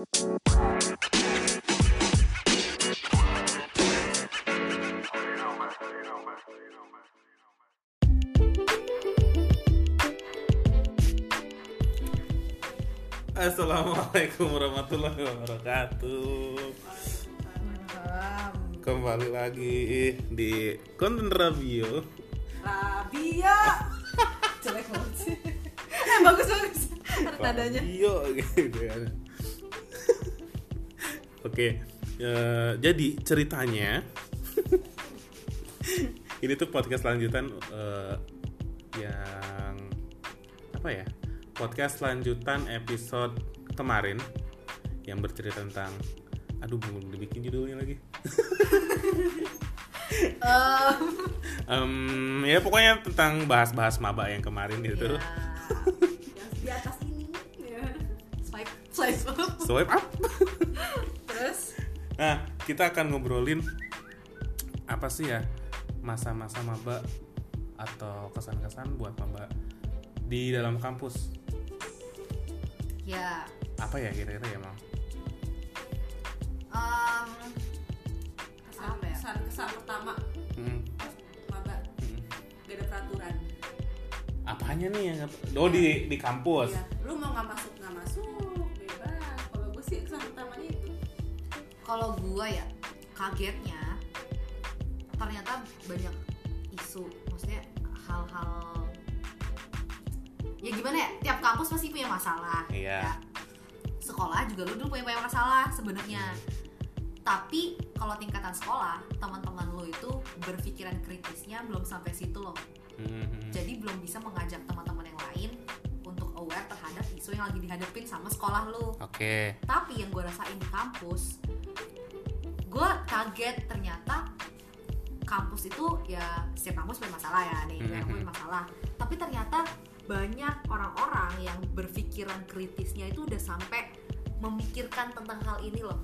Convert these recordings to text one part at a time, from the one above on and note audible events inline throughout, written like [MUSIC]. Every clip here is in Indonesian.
Assalamualaikum warahmatullahi wabarakatuh. Kembali lagi di konten Rabio. Rabia jelek banget sih eh [LAUGHS] bagus bagus ada nadanya Rabio gitu kan. Oke, eh, jadi ceritanya [LAUGHS] ini tuh podcast lanjutan eh, yang apa ya? Podcast lanjutan episode kemarin yang bercerita tentang aduh belum dibikin judulnya lagi. [LAUGHS] Em, ya pokoknya tentang bahas-bahas maba yang kemarin gitu. ya, yang di atas ini [LAUGHS] ya. swipe swipe up. Swipe up. Terus Nah, kita akan ngobrolin apa sih ya masa-masa maba atau kesan-kesan buat maba di dalam kampus. ya Apa ya kira-kira ya, Mam? um, kesan, Apa ya? kesan kesan pertama Hmm, maba hmm. gak ada peraturan Apanya nih yang Oh di di kampus. Iya, lu mau nggak masuk nggak masuk kalau gua ya kagetnya ternyata banyak isu maksudnya hal-hal ya gimana ya tiap kampus pasti punya masalah Iya. ya. sekolah juga lu dulu punya banyak masalah sebenarnya tapi kalau tingkatan sekolah teman-teman lu itu berpikiran kritisnya belum sampai situ loh Hmm, jadi belum bisa mengajak teman-teman yang lain untuk aware terhadap isu yang lagi dihadapin sama sekolah lu Oke. tapi yang gue rasain di kampus gue kaget ternyata kampus itu ya setiap kampus punya masalah ya nih Mhm. yang punya masalah tapi ternyata banyak orang-orang yang berpikiran kritisnya itu udah sampai memikirkan tentang hal ini loh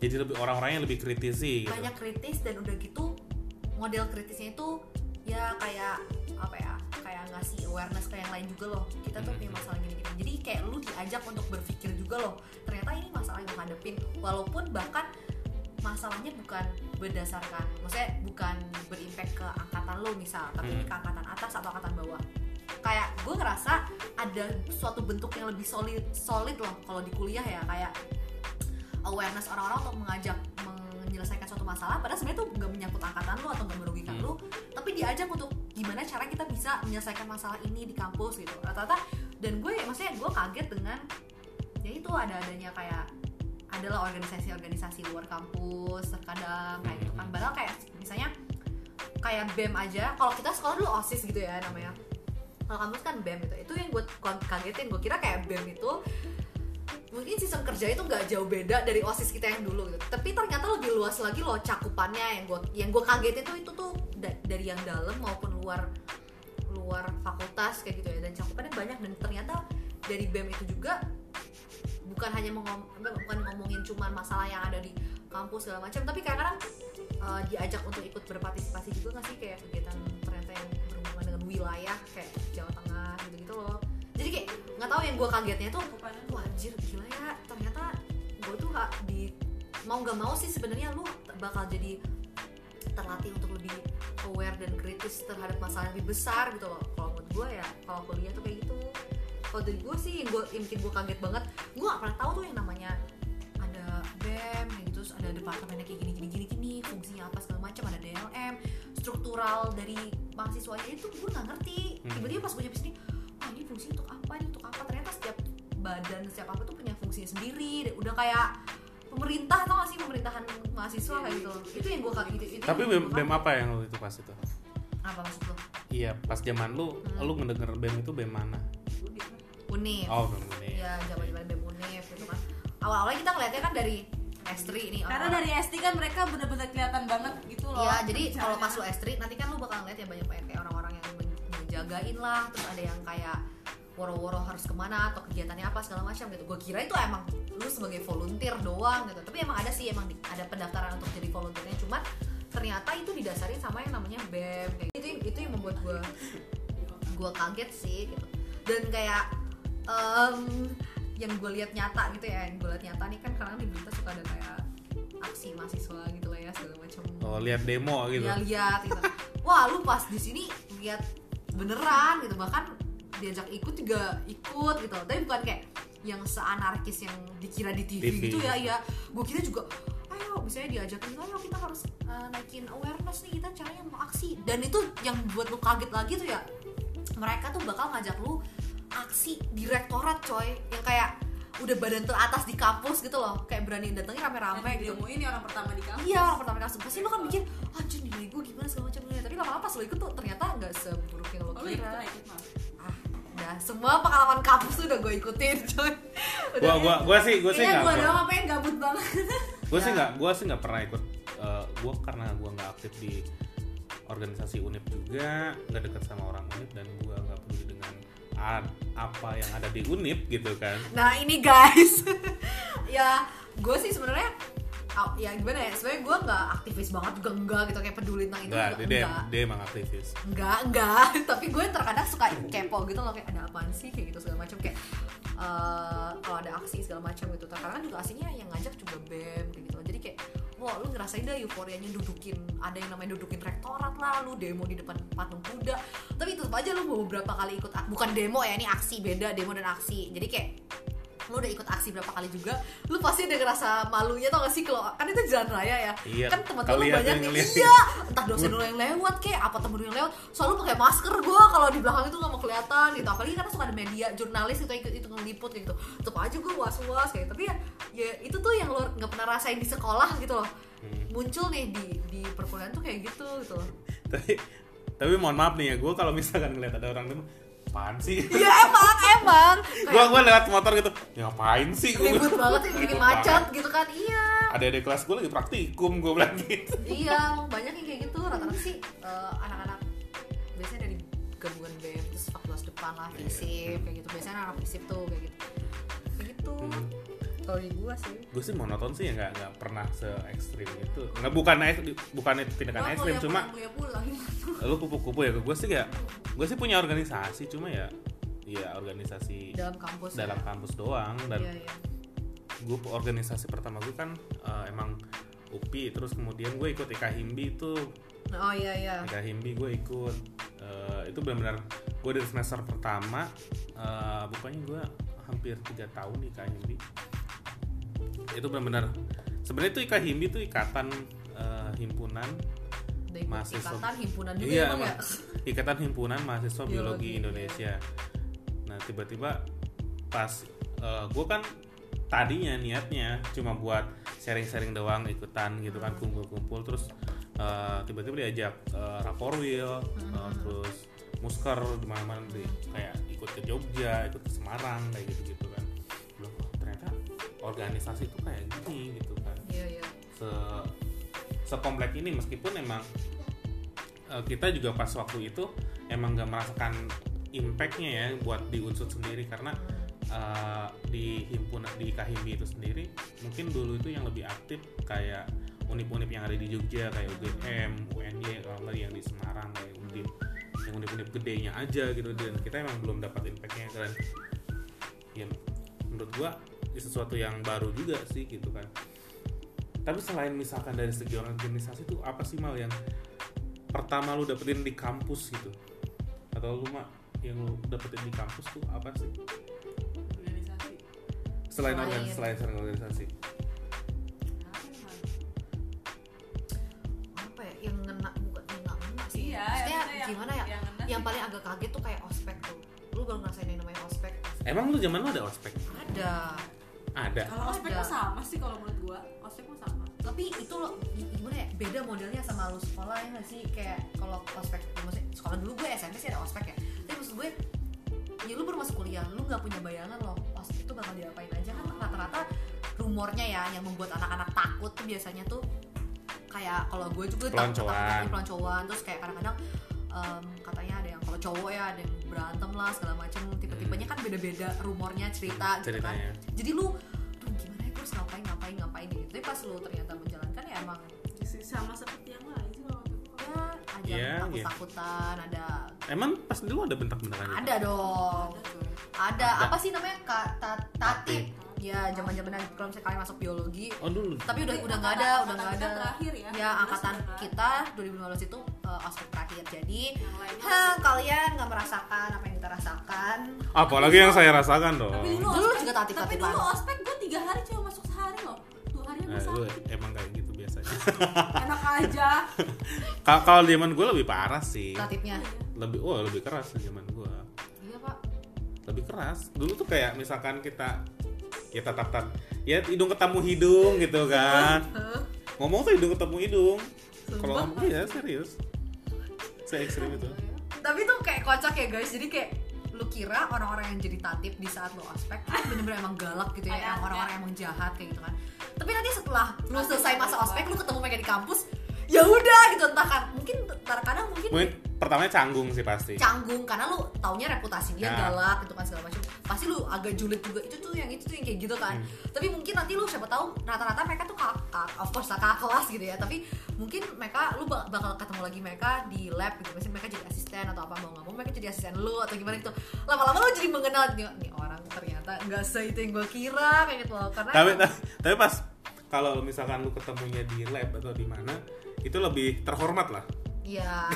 Jadi lebih orang-orangnya lebih kritis sih. Gitu. banyak kritis dan udah gitu model kritisnya itu ya kayak apa ya kayak ngasih awareness ke yang lain juga loh kita tuh punya masalah gini-gini jadi kayak lu diajak untuk berpikir juga loh ternyata ini masalah yang lu hadapin walaupun bahkan masalahnya bukan berdasarkan maksudnya bukan berimpact ke angkatan lu misal tapi Hmm. ke angkatan atas atau angkatan bawah kayak gue ngerasa ada suatu bentuk yang lebih solid solid loh kalau di kuliah ya kayak awareness orang-orang untuk mengajak menyelesaikan suatu masalah padahal sebenarnya itu nggak menyangkut angkatan lu atau nggak merugikan Hmm. lu tapi diajak untuk gimana cara kita bisa menyelesaikan masalah ini di kampus gitu rata-rata dan gue maksudnya gue kaget dengan ya itu ada adanya kayak adalah organisasi-organisasi luar kampus terkadang kayak gitu kan. Padahal kayak misalnya kayak BEM aja kalau kita sekolah dulu OSIS gitu ya namanya. Kalau kampus kan BEM gitu. Itu yang gue kagetin. Gue kira kayak BEM itu mungkin sistem kerja itu nggak jauh beda dari osis kita yang dulu gitu. Tapi ternyata lebih luas lagi loh cakupannya. Yang gue yang gue kaget itu itu tuh da- dari yang dalam maupun luar luar fakultas kayak gitu ya. Dan cakupannya banyak. Dan ternyata dari bem itu juga bukan hanya mengom bukan ngomongin cuman masalah yang ada di kampus segala macam tapi kadang-kadang uh, diajak untuk ikut berpartisipasi juga nggak sih? Kayak kegiatan ternyata yang berhubungan dengan wilayah kayak Jawa Tengah gitu-gitu loh. Jadi kayak nggak tahu yang gue kagetnya tuh wah anjir gila ya ternyata gue tuh ha- di mau nggak mau sih sebenarnya lu bakal jadi terlatih untuk lebih aware dan kritis terhadap masalah yang lebih besar gitu loh. Kalau menurut gue ya kalau kuliah tuh kayak gitu kalau dari gue sih yang gue yang bikin gue kaget banget gue gak pernah tahu tuh yang namanya ada BEM kayak gitu terus ada departemennya kayak gini gini gini gini fungsinya apa segala macam ada DLM struktural dari mahasiswanya itu gue nggak ngerti Hmm. tiba-tiba pas gue nyampe sini wah ini fungsi untuk apa ini untuk apa ternyata setiap badan setiap apa tuh punya fungsinya sendiri udah kayak pemerintah tau gak sih pemerintahan mahasiswa kayak gitu itu yang gue kaget itu, Tapi BEM, BEM apa yang itu pas itu? Apa maksud lo Iya, pas zaman lu, Hmm. lu ngedenger BEM itu BEM mana? unif Oh, BEM ini. Iya, zaman zaman BEM Unif gitu kan. Awal-awalnya kita ngeliatnya kan dari S3 nih. karena orang- dari SD kan mereka bener-bener kelihatan banget gitu loh Iya, jadi kalau pas lu S3 nanti kan lu bakal ngeliat ya banyak kayak orang-orang yang men- menjagain lah, terus ada yang kayak woro-woro harus ke mana atau kegiatannya apa segala macam gitu. Gue kira itu emang lu sebagai volunteer doang gitu. Tapi emang ada sih emang ada pendaftaran untuk jadi volunteernya cuman ternyata itu didasarin sama yang namanya BEM. Kayak gitu. itu yang- itu yang membuat gue gue kaget sih gitu. Dan kayak em, yang gue lihat nyata gitu ya yang gue lihat nyata nih kan kadang di berita suka ada kayak aksi mahasiswa gitu lah ya segala macam. Oh lihat demo gitu. Ya lihat gitu. Wah lu pas di sini lihat beneran gitu. Bahkan diajak ikut juga ikut gitu. Tapi bukan kayak yang seanarkis yang dikira di TV, TV. gitu ya ya gue kira juga ayo misalnya diajakin ayo kita harus uh, naikin awareness nih kita caranya mau aksi. Dan itu yang buat lu kaget lagi tuh ya mereka tuh bakal ngajak lu aksi direktorat coy. Yang kayak udah badan teratas di kampus gitu loh kayak berani datengin rame-rame gitu. demo ini orang pertama di kampus. Iya orang pertama kali pasti lo kan mikir anjir nilai gue gimana segala macam tapi lama-lama pas lo ikut tuh ternyata nggak seburuk yang lo Oh, lu kira. lah, ikut ah udah semua pengalaman kampus tuh udah gue ikutin coy. Udah gua gua gua sih gua sih gue doang apa yang gabut banget [LAUGHS] gue sih Ya. nggak gue sih nggak pernah ikut eh, gue karena gue nggak aktif di organisasi unip juga nggak dekat sama orang unip dan gue nggak peduli dengan apa yang ada di unip gitu kan. Nah ini guys. [LAUGHS] Ya gue sih sebenarnya ah, ya gimana ya sebenarnya gue nggak aktivis banget juga enggak gitu kayak peduli tentang itu nggak enggak dia enggak. dia emang aktivis. Enggak enggak [LAUGHS] tapi gue terkadang suka kepo gitu loh kayak ada apaan sih? kayak gitu segala macam. Kayak eh, kalau ada aksi segala macam gitu. Terkadang juga aslinya yang ngajak juga bem gitu. Jadi kayak wah lu ngerasain dah euforianya dudukin ada yang namanya dudukin rektorat lah lu demo di depan patung kuda. Tapi tetap aja lu beberapa kali ikut bukan demo ya ini aksi beda demo dan aksi. Jadi kayak lu udah ikut aksi berapa kali juga lu pasti udah ngerasa malunya tau gak sih? Kalau kan itu jalan raya ya. Iya, kan teman-teman lu banyak nih. iya entah dosen lu yang lewat kayak apa temen lu yang lewat. Selalu pakai masker gue kalau di belakang itu nggak mau kelihatan gitu. Apalagi karena suka ada media jurnalis gitu ikut itu ngeliput gitu. Tetep aja gue was was kayak gitu. tapi ya, ya itu tuh yang lo nggak pernah rasain di sekolah gitu loh. Hmm. muncul nih di di perkuliahan tuh kayak gitu gitu loh. [LAUGHS] Tapi tapi mohon maaf nih ya gue kalau misalkan ngeliat ada orang demo apaan sih? Iya emang emang. Kayak gue lewat motor gitu ya ngapain sih? Gua ribut [LAUGHS] banget ini Ribut macet gitu kan iya. Ada di kelas gue lagi praktikum gue bilang gitu. Iya emang banyak yang kayak gitu. Rata-rata sih eh, anak-anak biasanya dari gabungan BM terus fakultas depan lah visip kayak gitu. Biasanya anak visip tuh kayak gitu. Kayak gitu. Hmm. Di gua sih. Gue sih monoton sih ya nggak nggak pernah se ekstrim itu nggak bukan bukan itu tindakan Gua ekstrim cuma [LAUGHS] lu kupu-kupu ya gue sih ya gue sih punya organisasi cuma ya ya organisasi dalam kampus dalam ya. kampus doang dan iya iya. gue organisasi pertama gue kan eh, emang UPI terus kemudian gue ikut IKA Himbi itu. Oh iya iya. IKA Himbi gue ikut eh, itu benar-benar gue dari semester pertama eh, pokoknya gue hampir tiga tahun di IKA Himbi itu benar-benar. Sebenarnya itu IKA Himbi itu ikatan eh, himpunan dari mahasiswa. ikatan himpunan juga Iya, ya emang. ikatan himpunan mahasiswa biologi, Biologi, Indonesia. Nah tiba-tiba pas gue kan tadinya niatnya cuma buat sharing-sharing doang ikutan gitu kan kumpul-kumpul terus eh, tiba-tiba diajak uh, raporwil eh, terus musker di mana-mana di kayak ikut ke Jogja ikut ke Semarang kayak gitu-gitu organisasi itu kayak gini gitu kan. Iya iya. Se sekomplek ini meskipun emang eh, kita juga pas waktu itu emang gak merasakan impactnya ya buat di unsur sendiri karena eh, di himpunan di KHIMBI itu sendiri mungkin dulu itu yang lebih aktif kayak unip-unip yang ada di Jogja kayak UGM, UNY kalau nggak yang di Semarang kayak Undip. Yang unip-unip gedenya aja gitu dan kita emang belum dapat impactnya dan ya menurut gua sesuatu yang baru juga sih gitu kan. Tapi selain misalkan dari segi organisasi itu apa sih mal yang pertama lu dapetin di kampus gitu? Atau lu mak yang lu dapetin di kampus tuh apa sih? Organisasi. Selain Selain- organisasi selain, selain organisasi. Apa ya, ya yang ngena bukan yang nggak ngena sih. Iya maksudnya maksudnya yang- gimana ya? yang ngena yang sih. paling agak kaget tuh kayak ospek tuh. Lu baru ngerasain yang namanya ospek? Emang lu zaman lu ada ospek? Ada ada. Kalau ospek mah sama sih kalau menurut gua. Ospek mah sama. Tapi itu lo gimana ya beda modelnya sama lu sekolah ya nggak sih? Kayak kalau ospek maksudnya sekolah dulu gue SMP sih ada ospek ya. Tapi maksud gue ya lu baru masuk kuliah lu nggak punya bayangan loh ospek itu bakal diapain aja. Kan rata-rata rumornya ya yang membuat anak-anak takut tuh biasanya tuh kayak kalau gue juga takut Peloncoan. takut peloncoan. Terus kayak kadang-kadang em, katanya ada yang kalau cowok ya ada yang berantem lah segala macam tipe-tipenya kan beda-beda rumornya cerita gitu kan. Ceritanya. Jadi lu tuh gimana ya gue harus ngapain ngapain ngapain gitu. Tapi pas lu ternyata menjalankan ya emang Sih, sama seperti yang lain sih kalau ya ada Iya, takut takutan ada emang pas dulu ada bentak-bentakan gitu? Ada dong. Ada ada, apa sih namanya? Ka, ta, tatip Tatip. Ya zaman zaman kalau misalnya kalian masuk biologi oh dulu. tapi udah udah nggak ada udah nggak ada. terakhir ya. ya 15 angkatan kita 2015 itu uh, ospek terakhir. Jadi ha, kalian nggak merasakan apa yang kita rasakan. Apalagi yang saya rasakan dong. Tapi dulu, Dulu juga tapi dulu ospek gue tiga hari cuma masuk sehari loh. Dua hari Nah, gue sakit. emang kayak gitu biasanya. [LAUGHS] Enak aja. [LAUGHS] Ka- kalau zaman gue lebih parah sih. Tatipnya lebih oh lebih keras zaman gue iya pak. Lebih keras. Dulu tuh kayak misalkan kita ya tatap tat ya hidung ketemu hidung gitu kan. Ngomong tuh hidung ketemu hidung. Kalau ngomong iya serius. Se ekstrim itu. Tapi tuh kayak kocak ya guys. Jadi kayak lu kira orang-orang yang jadi tatip di saat lu ospek tuh bener-bener emang galak gitu ya Ada, yang ada. orang-orang emang jahat kayak gitu kan. Tapi nanti setelah lu selesai masa ospek lu ketemu mereka di kampus ya udah gitu. Entah kan mungkin kadang-kadang mungkin mungkin pertamanya canggung sih pasti. Canggung karena lu taunya reputasi dia Ya. galak gitu kan segala macam pasti lu agak julid juga. Itu tuh yang itu tuh yang kayak gitu kan. Hmm. tapi mungkin nanti lu siapa tahu rata-rata mereka tuh kakak of course kakak kelas gitu ya. Tapi mungkin mereka lu bak- bakal ketemu lagi mereka di lab gitu. Misalnya mereka jadi asisten atau apa mau nggak mau mereka jadi asisten lu atau gimana gitu. Lama-lama lu jadi mengenal nih, nih orang ternyata nggak se itu yang gue kira kayak gitu loh. Karena tapi tapi, [LAUGHS] tapi pas kalau misalkan lu ketemunya di lab atau di mana itu lebih terhormat lah [LAUGHS] ya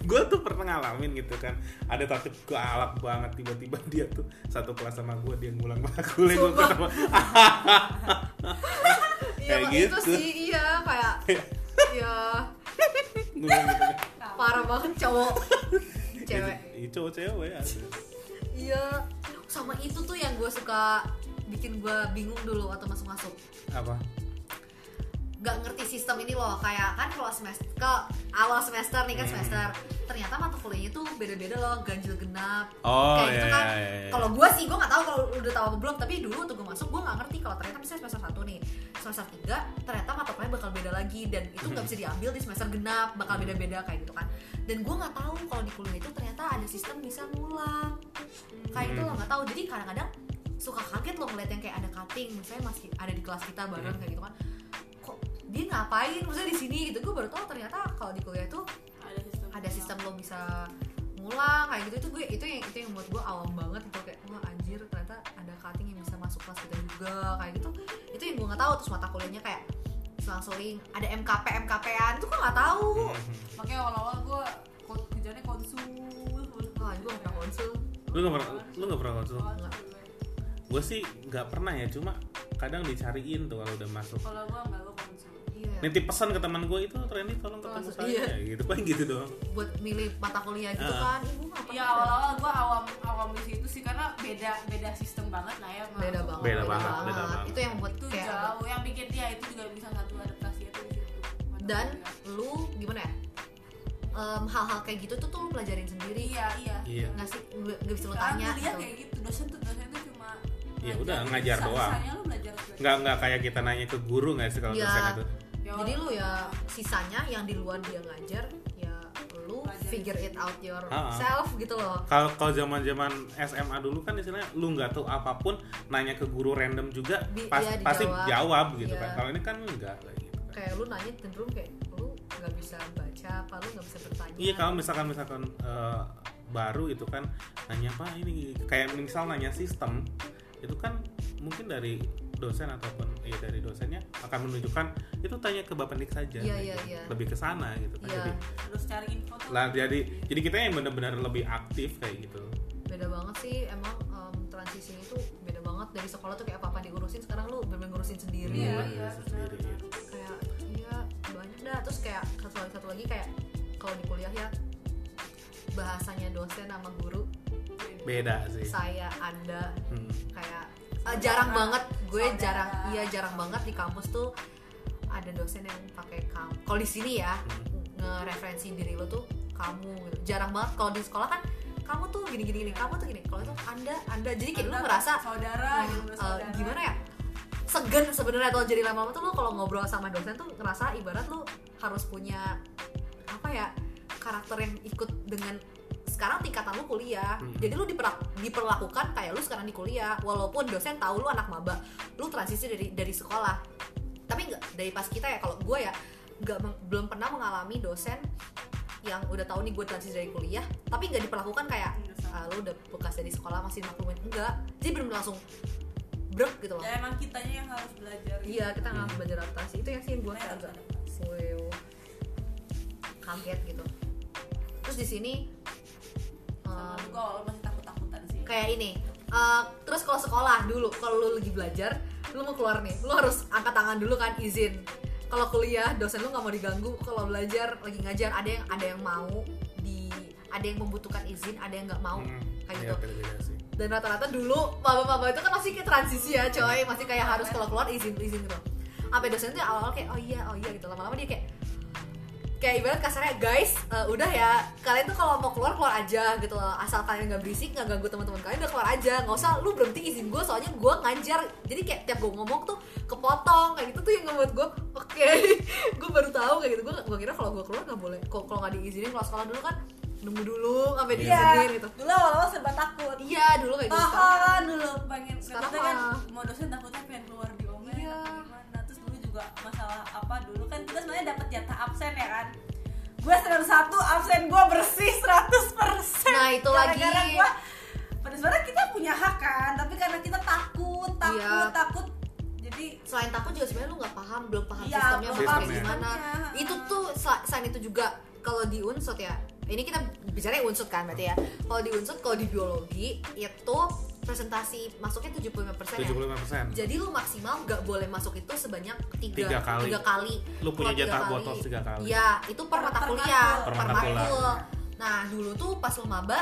gue tuh pernah ngalamin gitu kan. Ada tatip galak banget tiba-tiba [LAUGHS] dia tuh satu kelas sama gue dia ngulang makulnya gue ketemu. [LAUGHS] Iya itu gitu. sih iya kayak ya gitu kan parah banget cowok. Cewek. Iya, cowok cewek Iya, sama itu tuh yang gue suka bikin gue bingung dulu waktu masuk-masuk. apa Gak ngerti sistem ini loh, kayak kan kalau semester ke awal semester nih kan Hmm. semester, ternyata mata kuliahnya tuh beda-beda loh, ganjil genap. oh kayak gitu iya, kan. iya, iya. Kalau gue sih gue nggak tahu kalau udah tahu apa belum, tapi dulu waktu gue masuk gue nggak ngerti kalau ternyata misalnya semester satu nih, semester tiga ternyata mata kuliah bakal beda lagi dan itu nggak bisa diambil di semester genap, bakal beda-beda kayak gitu kan. Dan gue nggak tahu kalau di kuliah itu ternyata ada sistem bisa ngulang kayak itu Hmm. lo nggak tahu jadi kadang-kadang suka kaget lo ngeliat yang kayak ada cutting misalnya masih ada di kelas kita bareng Hmm. kayak gitu kan dia ngapain? Misalnya di sini gitu. Gue baru tahu ternyata kalau di kuliah tuh Ada sistem. ada sistem lo bisa ngulang kayak gitu. Itu gue itu yang itu yang buat gue awam banget itu kayak wah anjir ternyata ada cutting yang bisa masuk kelas kita juga kayak gitu. Itu yang gue nggak tahu. Terus mata kuliahnya kayak selang-seling ada MKP MKP-an itu gue nggak tahu. [LAUGHS] Makanya awal-awal gue kerjanya konsul. wah gue nggak pernah konsul. Lu nggak pernah lu nggak pernah konsul? Gue sih nggak pernah ya. Cuma kadang dicariin tuh kalau udah masuk. Kalau gue nggak gue nitip pesan ke teman gue itu Randy tolong ketemu Langsung, saya iya. gitu paling gitu doang buat milih mata kuliah gitu Ah. kan ibu ngapain Ya awal-awal gue awam awam di situ sih karena beda beda sistem banget lah ya. beda banget Beda banget, beda banget. itu yang buat Itu kayak jauh yang bikin dia itu juga bisa satu adaptasi itu di situ. Mata dan kuliah. lu gimana ya Em, hal-hal kayak gitu tuh tuh lu pelajarin sendiri iya iya. iya nggak sih nggak bisa lu tanya kuliah gitu kayak gitu dosen tuh dosen tuh cuma Ya udah, ngajar doang. Nggak nggak kayak kita nanya ke guru nggak sih kalau Iya. dosen itu Ya, jadi lu ya sisanya yang di luar dia ngajar ya lu figure it out yourself gitu loh. Kalau kalau zaman zaman SMA dulu kan istilahnya lu nggak tahu apa pun nanya ke guru random juga Di- pas- iya, pasti jawab gitu Iya. kan kalau ini kan enggak kayak gitu kan. kayak lu nanya cenderung kayak lu nggak bisa baca apa lu nggak bisa bertanya. Iya kalau misalkan misalkan eh, baru itu kan nanya apa ini kayak misal nanya sistem itu kan mungkin dari dosen ataupun ya dari dosennya akan menunjukkan itu tanya ke bapak nik saja Iya, gitu. iya, iya. lebih ke sana gitu kan Iya. jadi harus cari info tuh. lah jadi jadi kita yang benar-benar lebih aktif kayak gitu beda banget sih emang em, transisi itu beda banget dari sekolah tuh kayak apa apa diurusin sekarang lu bener ngurusin sendiri Iya, Hmm, iya, sendiri benar. gitu. kayak iya banyak dah terus kayak satu lagi satu lagi kayak kalau di kuliah ya bahasanya dosen sama guru beda sih saya anda Hmm. kayak eh, jarang banget. Gue Saudara. jarang iya jarang banget di kampus tuh ada dosen yang pakai kamu kalau di sini ya ngereferensi diri lo tuh kamu gitu. Jarang banget. Kalau di sekolah kan kamu tuh gini gini gini. Kamu tuh gini. Kalau itu anda anda. Jadi kayak lu Anda ngerasa saudara Wah, gitu eh, saudara. gimana ya? Segan sebenarnya kalau jadi lama-lama tuh lu kalau ngobrol sama dosen tuh ngerasa ibarat lu harus punya apa ya karakter yang ikut dengan sekarang tingkatan lu kuliah. Hmm. jadi lu diperlakukan kayak lu sekarang di kuliah walaupun dosen tahu lu anak maba lu transisi dari dari sekolah. Tapi nggak dari pas kita ya kalau gue ya nggak belum pernah mengalami dosen yang udah tahu nih gue transisi dari kuliah tapi nggak diperlakukan kayak Iya, ah, lu udah bekas dari sekolah masih maklumin enggak jadi belum langsung brek gitu loh. Ya emang kitanya yang harus belajar iya kita nggak harus belajar adaptasi. Itu yang sih gue kayak harus agak kaget gitu. Terus di sini juga awal masih takut takutan sih. Kayak ini uh, terus kalau sekolah dulu kalau lu lagi belajar lu mau keluar nih lu harus angkat tangan dulu kan izin. Kalau kuliah dosen lu nggak mau diganggu kalau belajar lagi ngajar ada yang ada yang mau di ada yang membutuhkan izin ada yang nggak mau. Hmm, kayak iya, gitu. dan rata-rata dulu maba-maba itu kan masih kayak transisi ya coy. Masih kayak harus kalau keluar izin izin gitu. Sampai dosen tuh awal-awal kayak oh iya oh iya gitu. Lama-lama dia kayak kayak ibarat kasarnya guys eh, udah ya kalian tuh kalau mau keluar keluar aja gitu loh. Asal kalian nggak berisik nggak ganggu teman-teman kalian udah keluar aja. Nggak usah lu berhenti izin gue soalnya gue ngajar jadi kayak tiap gue ngomong tuh kepotong kayak gitu tuh yang ngebuat gue oke [LAUGHS] gue baru tahu kayak gitu. Gue gue kira kalau gue keluar nggak boleh. Kok kalau nggak diizinin kalau sekolah dulu kan nunggu dulu sampai Iya. diizinin gitu. Dulu awal-awal serba takut. Iya dulu kayak gitu tahan dulu pengen. Sekarang sekarang kan mau dosen takutnya pengen keluar di Iya. Juga masalah apa dulu kan kita sebenarnya dapat jatah absen ya kan gue semester satu absen gue bersih 100% Nah, itu lagi. Gara-gara gua pada sebenarnya kita punya hak kan tapi karena kita takut takut Iya. takut jadi selain takut juga sebenarnya lu nggak paham belum paham Iya, sistemnya belum paham gimana sistemnya. itu tuh selain itu juga kalau di unsut ya ini kita bicara unsut kan berarti ya kalau di unsut kalau di biologi itu presentasi masuknya 75% ya 75%. jadi lu maksimal nggak boleh masuk itu sebanyak tiga, Tiga kali. tiga kali. Lu punya jatah botos tiga kali. Iya, itu per Per- mata kuliah. Per per mata kuliah. matkul. Nah, dulu tuh pas lu maba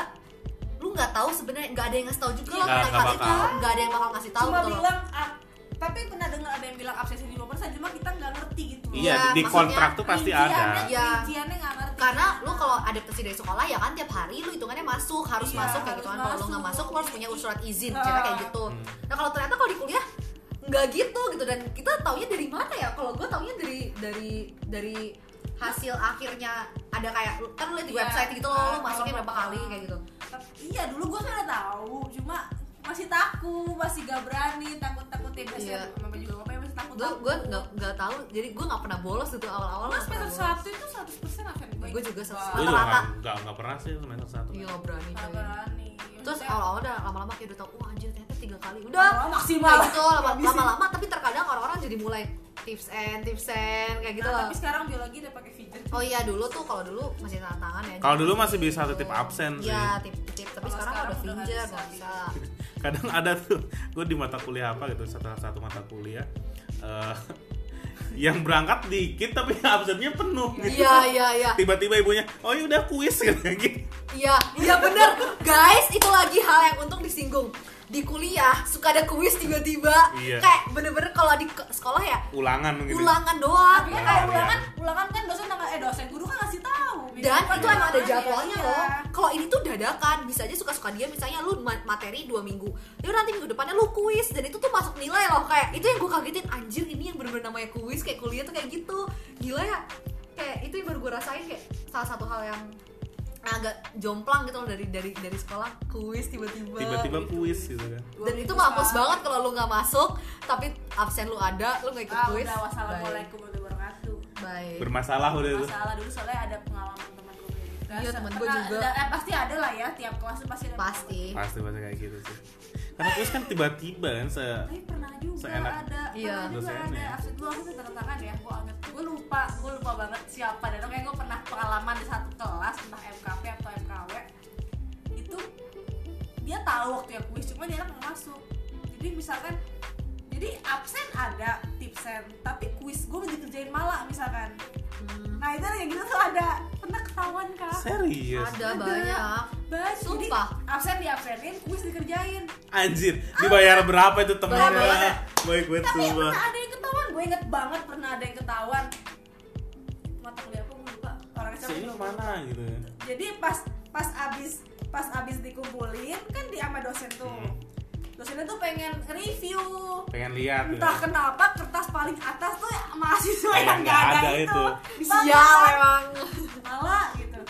lu nggak tahu sebenarnya nggak ada yang ngasih tahu juga Nggak- tentang hal itu nggak ada yang bakal ngasih tahu cuma bilang ah, tapi pernah dengar ada yang bilang absensi 5% cuma kita nggak ngerti gitu Iya, Iya, di kontrak tuh pasti ada. Iya. rinciannya nggak ngerti karena lu kalau adaptasi dari sekolah ya kan tiap hari lu hitungannya masuk harus Iya, masuk kayak gitu kan. Kalau lu nggak masuk. lu harus punya surat izin cerita kayak gitu. Hmm. nah kalau ternyata kalau di kuliah nggak gitu gitu. Dan kita taunya dari mana ya? Kalau gue taunya dari dari dari hasil akhirnya ada kayak kan lu lihat di Iya. website gitu loh lu Ah, masuknya berapa kali kayak gitu. iya dulu gue kan udah tahu. Cuma masih takut masih gak berani takut juga apa masih takut gue gue nggak nggak tahu. Jadi gue nggak pernah bolos gitu awal-awal Mas nggak pernah semester bolos. satu itu 100% apa gue Gue juga satu- Gue juga Rata-rata. nggak- nggak nggak pernah sih semester satu. iya nggak berani. Gak coy. berani. Terus Maksudnya, awal-awal udah lama-lama kayak udah tau wah anjir ternyata tiga kali. Udah. Awal maksimal. Kayak gitu lama- lama-lama tapi terkadang orang-orang jadi mulai tips and tips and kayak gitu Nah, loh. tapi sekarang biologi udah pakai fidget oh iya dulu tuh kalau dulu masih tanda tangan ya Kalau dulu masih bisa titip absen sih. iya tip tip. Tapi sekarang, sekarang udah nggak finger bisa. nggak bisa. [LAUGHS] Kadang ada tuh, gue di mata kuliah apa gitu, satu satu mata kuliah. Eh, [LAUGHS] yang berangkat dikit tapi [LAUGHS] absennya penuh gitu. iya iya iya Tiba-tiba ibunya, oh ya udah kuis [LAUGHS] gitu. iya iya bener guys itu lagi hal yang untung disinggung di kuliah suka ada kuis tiba-tiba Iya. kayak bener-bener kalau di sekolah ya Ulangan gitu. ulangan doang tapi kan Ulangan, dan itu kan emang ada jadwalnya iya. loh. Kalau ini tuh dadakan bisa aja suka-suka dia misalnya lu ma- materi dua minggu. Ya nanti minggu depannya lu kuis. Dan itu tuh masuk nilai loh. Kayak itu yang gue kagetin. Anjir ini yang bener-bener namanya kuis kayak kuliah tuh kayak gitu. Gila ya. Kayak itu yang baru gue rasain kayak salah satu hal yang agak jomplang gitu loh dari dari dari sekolah. Kuis tiba-tiba. Tiba-tiba gitu. kuis gitu kan. Dan itu mampus banget. kalau lu nggak masuk tapi absen lu ada lu nggak ikut ah kuis. udah wassalamualaikum warahmatullahi wabarakatuh. Baik Bermasalah udah itu. masalah dulu soalnya ada pengalaman Iya, temen gue juga. ada- eh, pasti ada lah ya tiap kelas tuh pasti ada pasti Pasti pasti kayak gitu sih. Karena kuis kan tiba-tiba kan se tapi pernah juga Seenak. ada Iya. pernah juga Dosennya. ada absen gue itu tanda tangan ya gue anget gue lupa gue lupa banget siapa dan kayak gue pernah pengalaman di satu kelas entah MKP atau MKW itu dia tahu waktu ya kuis cuma dia nggak masuk jadi misalkan jadi absen ada tipsen tapi kuis gue dikerjain malah misalkan Hmm, nah itu kayak gitu tuh ada pernah ketahuan kak serius. ada Ada. banyak Banyak. Jadi Sumpah. absen di absenin kuis dikerjain Anjir, dibayar berapa itu temennya? Baik banget tapi sumpah. pernah ada yang ketahuan gue inget banget pernah ada yang ketahuan mata kuliah gue lupa orang Si ini ke mana gitu ya? jadi pas pas abis pas abis dikumpulin kan di sama dosen tuh Hmm. Dosennya tuh pengen review. Pengen lihat gitu. entah kenapa kertas paling atas tuh ya mahasiswa Kayak yang nggak nggak ada, ada itu, itu. Sial emang malah gitu.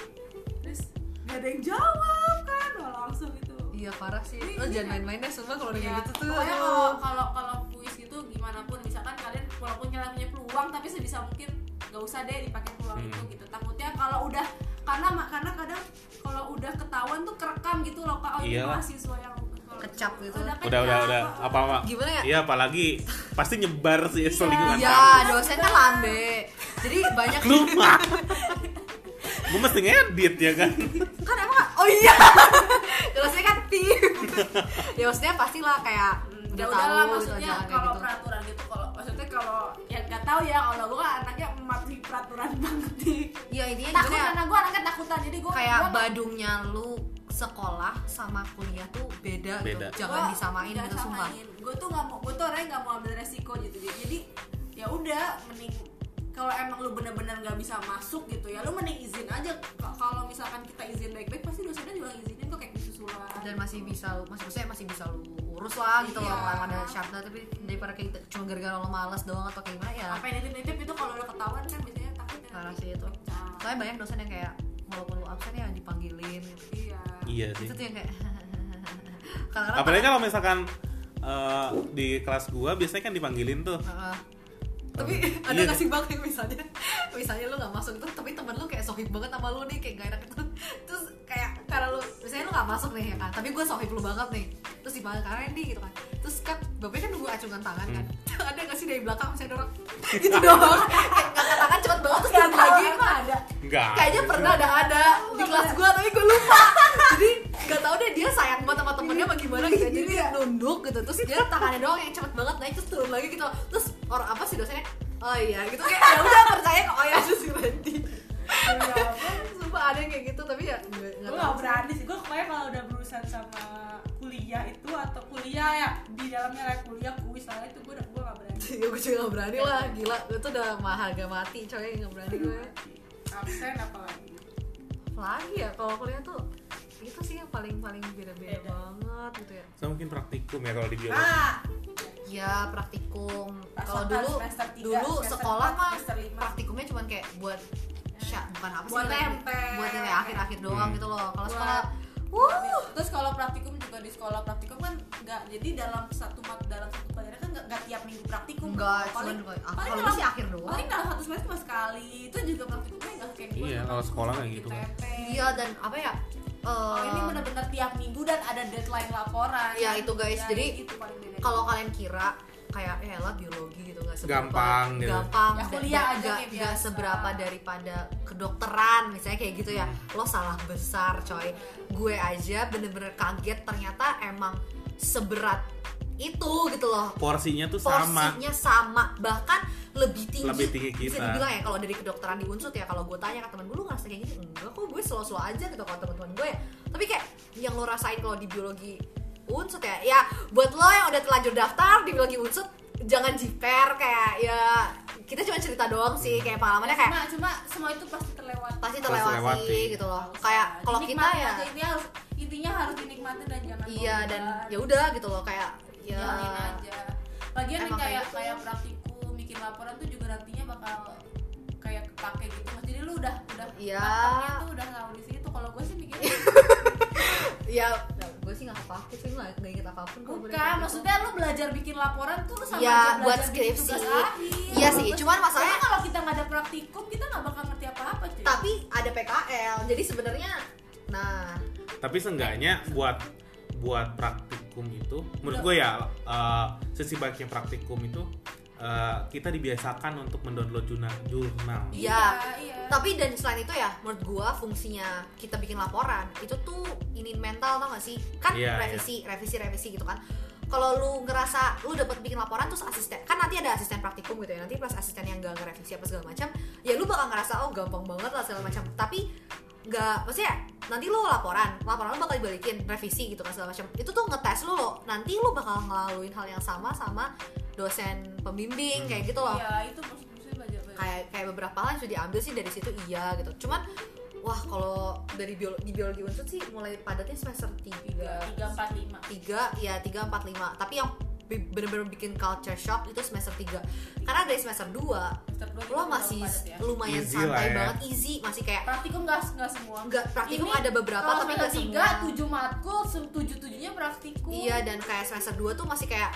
Terus gak ada yang jawab kan? Wah, langsung itu iya parah sih. Lo jangan main-main deh semua kalau udah Iya, gitu tuh pokoknya kalau kalau kalau kuis gitu gimana pun misalkan kalian walaupun kalian punya peluang tapi sebisa mungkin gak usah deh dipakai peluang Hmm. itu gitu. Takutnya kalau udah karena karena kadang kalau udah ketahuan tuh kerekam gitu loh kak. Oh ini mahasiswa yang Kecap gitu. udah kecap, udah udah oh, apa apa? Gimana ya? iya apalagi pasti nyebar sih selingkuhan Iya, dosen kan lambe. Jadi banyak lu [LAUGHS] gue mesti ngedit ya kan? Kan emang oh iya. [LAUGHS] Jelasnya kan tim. [LAUGHS] Ya maksudnya pastilah kayak Hmm, udah ya tahu udahlah gitu maksudnya kalau gitu. peraturan gitu kalau maksudnya kalau ya nggak tahu ya kalau gue anaknya mematuhi peraturan banget nih. Ya intinya takut gimana ya? karena gue anaknya takutan. Jadi gue kayak badungnya lu sekolah sama kuliah tuh beda, Beda. gitu jangan disamain gitu sumpah. Gue tuh nggak mau gue tuh orangnya nggak mau ambil resiko gitu. Jadi ya udah mending kalau emang lu bener-bener nggak bisa masuk gitu ya lu mending izin aja. Kalau misalkan kita izin baik-baik pasti dosennya juga izinin kok kayak susulan dan masih bisa lu masih maksudnya masih bisa lu urus lah gitu loh Iya. kalau ada syaratnya tapi daripada kayak gitu, cuma gara-gara lo males doang atau kayak gimana ya. Apa yang nitip-nitip itu kalau udah ketahuan kan biasanya takutnya parah sih itu. Soalnya banyak dosen yang kayak walaupun lu absen ya dipanggilin gitu. iya iya sih. itu tuh yang kayak [LAUGHS] apalagi kalau misalkan eh, di kelas gua biasanya kan dipanggilin tuh. Heeh. tapi [LAUGHS] ada Iya. gak sih bang yang misalnya [LAUGHS] misalnya lu gak masuk itu tapi temen lu kayak sohib banget sama lu nih kayak gak enak itu terus kayak karena lu misalnya lu gak masuk nih ya kan? Tapi gue sohib lu banget nih. Terus dipanggil kak Randy gitu kan. Terus kan bapaknya kan nunggu acungan tangan kan? Ada gak sih dari belakang misalnya dorong? Gitu doang. Kayak ngangkat tangan cepet banget terus lagi emang ada enggak kayaknya pernah ada ada. Di kelas gue tapi gue lupa gak tau deh dia sayang banget sama temennya apa gimana gitu. Jadi dia nunduk gitu terus dia tangannya doang yang cepet banget naik terus turun lagi gitu. Terus orang apa sih dosennya? Oh iya gitu. Kayak ya udah percaya kok. Oh ya terus si Randy sumpah ada yang kayak gitu tapi ya gue gak berani sih. Gue pokoknya kalau udah berurusan sama kuliah itu atau kuliah ya di dalamnya kayak kuliah kuis lah itu gue udah gue gak berani. [LAUGHS] Ya gue juga gak berani lah. Gila itu udah mah harga mati coy gak berani gue absen apalagi? Lagi ya kalau kuliah tuh itu sih yang paling paling beda beda. banget gitu ya. So mungkin praktikum ya kalau di biologi. Ah! Ya praktikum. Kalau dulu dulu sekolah mah praktikumnya cuman kayak buat sya, bukan apa sih Buat nempel. buat yang kayak akhir-akhir doang Hmm. gitu loh. Kalau sekolah wuh! Terus kalau praktikum juga di sekolah praktikum kan nggak jadi dalam satu mat dalam satu pelajaran kan nggak tiap minggu praktikum. Enggak paling cuman paling kalau dalam sih akhir doang. paling dalam satu semester cuma sekali. Itu juga praktikumnya nggak kayak Iya, cuma kalau sekolah kayak gitu kan. Iya dan apa ya Oh, ini eh, benar-benar tiap minggu dan ada deadline laporan. Iya, itu, guys. Ya, Jadi, itu paling beda. kalau kalian kira kayak eh lah biologi gitu nggak seberapa Gampang gitu. gampang Ya, kuliah dan aja nggak biasa. seberapa daripada kedokteran misalnya kayak gitu ya lo salah besar coy gue aja bener-bener kaget ternyata emang seberat itu gitu loh. Porsinya tuh sama. Porsinya sama. Bahkan lebih tinggi. Lebih tinggi bisa kita. dibilang ya kalau dari kedokteran di unsut ya kalau gue tanya ke temen gue lu ngerasa kayak gini enggak kok gue slow slow aja gitu kalau teman-teman gue ya. Tapi kayak yang lo rasain kalau di biologi unsut ya ya buat lo yang udah terlanjur daftar di biologi unsut jangan jiper kayak ya kita cuma cerita doang sih kayak pengalamannya kayak cuma cuma semua itu pasti terlewat. pasti Pasti terlewati terlewati. gitu loh. Kayak kalau kita ya intinya harus intinya harus dinikmatin dan jangan iya dan ya udah gitu loh kayak ya. jalanin aja. Lagian nih Emang kayak kayak gitu. kayak praktikum bikin laporan tuh juga nantinya bakal kayak kepake gitu. Mas jadi lu udah udah Iya. matangnya tuh udah tahu di situ kalau gue sih mikirnya [LAUGHS] ya gue sih nggak apa-apa sih nggak nggak inget apa pun bukan dari maksudnya lu belajar bikin laporan tuh lu sama Ya, aja buat belajar bikin skripsi. tugas akhir. Iya sih, cuman masalahnya- kalau kita nggak ada praktikum kita nggak bakal ngerti apa-apa cuy. Tapi ada PKL jadi sebenarnya nah. Tapi seenggaknya buat buat praktikum itu menurut gue ya eh, sisi baiknya praktikum itu eh, kita dibiasakan untuk mendownload jurnal jurnal. Iya. iya. Tapi dan selain itu ya menurut gua fungsinya kita bikin laporan itu tuh ini mental tau gak sih? Kan Iya, revisi revisi revisi gitu kan. Kalau lu ngerasa lu dapat bikin laporan terus asisten kan nanti ada asisten praktikum gitu ya nanti pas asisten yang gak ngerevisi apa segala macam ya lu bakal ngerasa oh gampang banget lah segala macam. Tapi nggak maksudnya nanti lu laporan laporan lu bakal dibalikin revisi gitu kan segala macam. Itu tuh ngetes lu loh. Nanti lu bakal ngelaluin hal yang sama sama dosen pembimbing kayak gitu loh. Iya itu kayak kayak beberapa hal yang sudah diambil sih dari situ iya gitu. Cuman wah kalau dari biologi, di biologi unsur sih mulai padatnya semester tiga. 3 tiga empat lima. Tiga ya tiga empat lima. Tapi yang bener-bener bikin culture shock itu semester 3 karena dari semester 2 semester dua kita lo masih ya. lumayan Easy santai ya. banget easy. Masih kayak praktikum nggak nggak semua. Nggak praktikum Ini ada beberapa tapi semester nggak tiga semua. tujuh matkul se- tujuh tujuhnya praktikum. Iya dan kayak semester 2 tuh masih kayak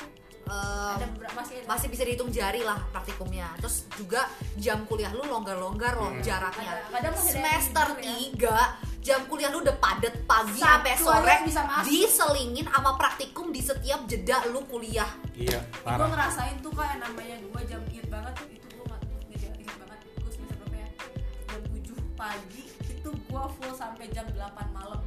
ada beberapa masih ada. masih bisa dihitung jari lah praktikumnya terus juga jam kuliah lu longgar-longgar loh Hmm. jaraknya Ada- ada yang semester libur ya. 3 jam kuliah lu udah padet pagi Sabtu sampai sore bisa masuk. diselingin sama praktikum di setiap jeda lu kuliah iya gue ngerasain tuh kayak namanya gue jam inget banget itu gue inget inget banget gue semester berapa ya jam 7 pagi itu gue full sampai jam 8 malam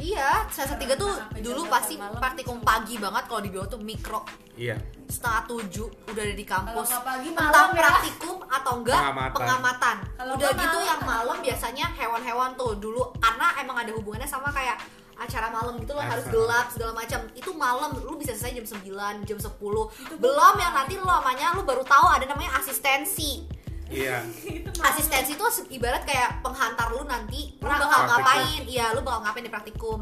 iya semester 3 tuh Sampai dulu 8 pasti malam. praktikum pagi banget kalau di bio tuh mikro iya setengah tujuh udah ada di kampus Kalau pagi, entah malam ya. praktikum atau enggak Pengamatan. pengamatan, Kalau udah gitu malam, yang malam. biasanya hewan-hewan tuh dulu karena emang ada hubungannya sama kayak acara malam gitu loh harus gelap segala macam itu malam lu bisa selesai jam 9 jam 10 gua belum yang nanti lu namanya lu baru tahu ada namanya asistensi iya. Asistensi itu ibarat kayak penghantar lu nanti lu Praktikum. bakal ngapain? Iya lu bakal ngapain di praktikum?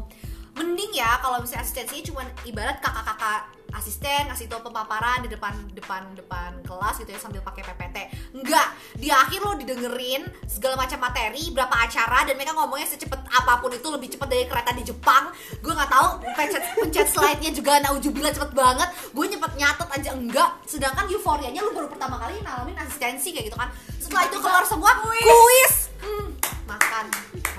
Mending ya kalau misalnya asistensinya cuma ibarat kakak-kakak asisten ngasih tau pemaparan di depan depan depan kelas gitu ya sambil pakai PPT enggak di akhir lo didengerin segala macam materi berapa acara dan mereka ngomongnya secepat apa pun itu lebih cepat dari kereta di Jepang. Gue nggak tahu pencet pencet slide-nya juga naujubillah cepet banget. Gue nyepet nyatet aja enggak. Sedangkan euforianya lu baru pertama kali ngalamin asistensi kayak gitu kan. Setelah itu keluar semua kuis. Hmm, makan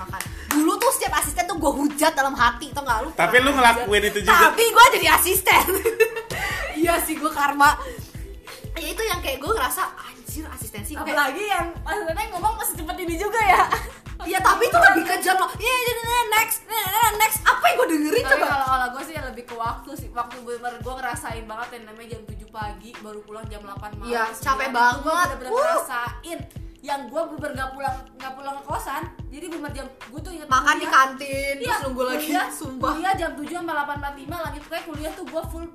makan dulu tuh setiap asisten tuh gue hujat dalam hati tau gak lu Tapi lu ngelakuin itu juga. tapi gue jadi asisten. [LAUGHS] Iya sih gue karma. Ya itu yang kayak gue ngerasa anjir asistensi kayak apalagi yang maksudnya ngomong masih cepet ini juga ya. [LAUGHS] Ya tapi itu lebih kejam loh iya iya, iya, next iya, next. Apa yang gue dengerin tapi coba? kalau kalau gue sih lebih ke waktu sih. Waktu bener gue ngerasain banget yang namanya jam 7 pagi baru pulang jam 8 malam Iya, 9. capek banget. gua bener-bener Wuh. ngerasain yang gue bener nggak pulang nggak pulang ke kosan jadi bener jam gue tuh inget makan di kuliah- kantin Iya, terus nunggu lagi kuliah, sumpah. kuliah jam 7 sampai 8.45 lanjut kayak kuliah tuh gue full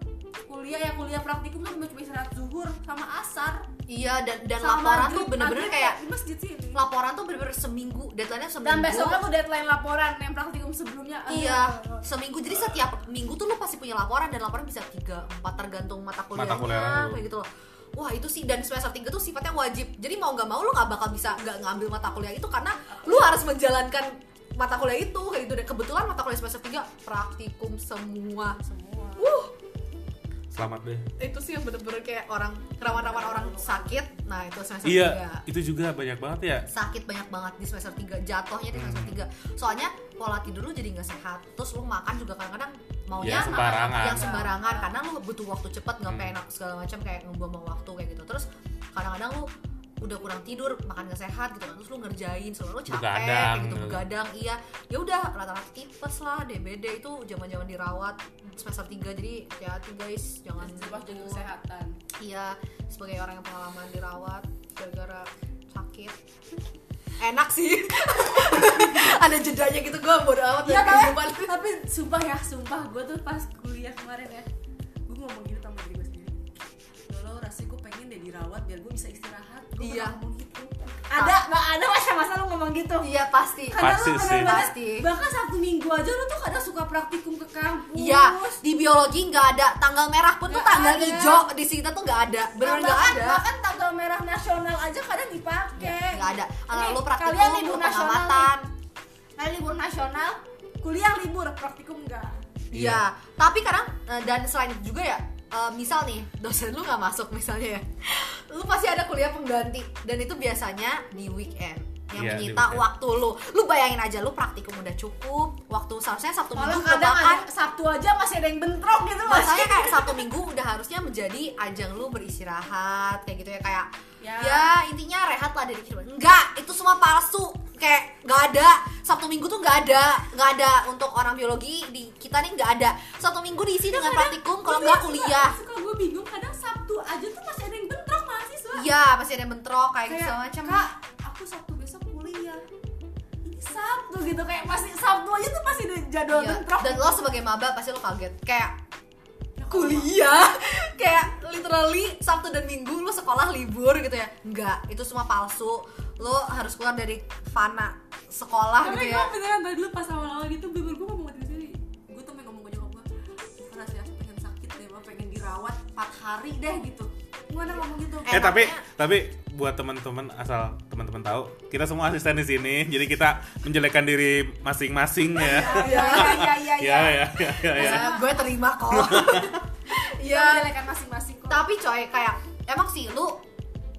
kuliah ya kuliah praktikum tuh cuma istirahat zuhur sama asar. Iya dan dan sama laporan tuh bener-bener kayak di masjid sini laporan tuh bener-bener seminggu deadline-nya seminggu. Dan besoknya tuh deadline laporan yang praktikum sebelumnya. Iya, Aduh. seminggu. Jadi setiap minggu tuh lu pasti punya laporan dan laporan bisa 3, 4 tergantung mata kuliahnya Mata kuliah kayak gitu loh. Wah itu sih dan semester 3 tuh sifatnya wajib. Jadi mau nggak mau lu nggak bakal bisa nggak ngambil mata kuliah itu Karena lu harus menjalankan mata kuliah itu kayak gitu. Dan kebetulan mata kuliah semester 3 praktikum semua. Semua. Selamat deh. Itu sih yang bener-bener kayak orang Rawan-rawan orang sakit. Nah itu semester Iya, 3 itu juga banyak banget ya. sakit banyak banget di semester 3 jatuhnya di semester Hmm. 3 soalnya pola tidur lu jadi nggak sehat terus lu makan juga kadang-kadang maunya Ya, sembarangan. yang sembarangan karena lu butuh waktu cepet nggak Hmm. pengen segala macam kayak ngebuang waktu kayak gitu terus kadang-kadang lu udah kurang tidur makan gak sehat gitu kan terus lu ngerjain selalu lu capek Begadang, gitu gitu. begadang iya ya udah rata-rata tipes lah DBD itu zaman-zaman dirawat semester 3 jadi hati-hati guys jangan coba jaga kesehatan Iya, sebagai orang yang pengalaman dirawat gara-gara sakit. Enak sih. [LAUGHS] Ada jedanya gitu gue bodo amat dari tapi, sumpah ya, sumpah gue tuh pas kuliah kemarin ya Gue ngomong gitu sama diri gue dirawat biar gue bisa istirahat Gue Iya. ngomong gitu Ada, gak ada masa-masa lu ngomong gitu Iya pasti. Karena Pasti lu sih. Pasti. Bahkan Sabtu minggu aja lu tuh kadang suka praktikum ke kampus Iya, di biologi nggak ada tanggal merah pun tuh Nggak tanggal ada. hijau di sini tuh nggak ada, benar Nah, nggak ada. bahkan tanggal merah nasional aja kadang dipakai Nggak ada. Ini, lu praktikum, kalian lu libur nasional pengamatan. Kalian libur nasional, kuliah libur, praktikum enggak Iya, tapi kadang eh, dan selain itu juga ya, eh, misal nih dosen lu nggak masuk misalnya ya, lu pasti ada kuliah pengganti dan itu biasanya di weekend yang di menyita weekend. waktu lu. Lu bayangin aja lu praktikum udah cukup, waktu seharusnya Sabtu Malah Minggu kadang bahkan ada Sabtu aja masih ada yang bentrok gitu Masalahnya [LAUGHS] kayak Sabtu Minggu udah harusnya menjadi ajang lu beristirahat kayak gitu ya kayak Ya. ya, intinya rehat lah dari kehidupan. Enggak, itu semua palsu. Kayak nggak ada Sabtu Minggu tuh nggak ada, nggak ada untuk orang biologi di kita nih nggak ada. Sabtu Minggu diisi dengan praktikum, kalau nggak kuliah. Suka gue bingung kadang Sabtu aja tuh masih ada yang bentrok mahasiswa Iya, masih ada yang bentrok kayak gitu Kayak, segala macam. Kak, aku Sabtu besok kuliah Ini Sabtu gitu, kayak masih Sabtu aja tuh masih ada jadwal Iya, bentrok Dan lo sebagai maba pasti lo kaget. Kayak Ya, kuliah [LAUGHS] kayak literally Sabtu dan Minggu lu sekolah libur gitu ya enggak itu semua palsu lo harus keluar dari fana sekolah Tapi gitu gue ya beneran tadi dulu pas awal-awal gitu bener gue ngomong ke diri Gue tuh pengen ngomong ke nyokap gue Karena sih aku pengen sakit deh, gue pengen dirawat 4 hari deh gitu Gue ada ngomong gitu Eh tapi Enaknya- tapi buat teman-teman asal teman-teman tahu, kita semua asisten di sini, jadi kita menjelekkan diri masing-masing ya. Iya, iya, iya, iya Ya ya ya ya. ya. Gue terima kok Iya. menilaikan masing-masing kok tapi coy kayak emang sih lu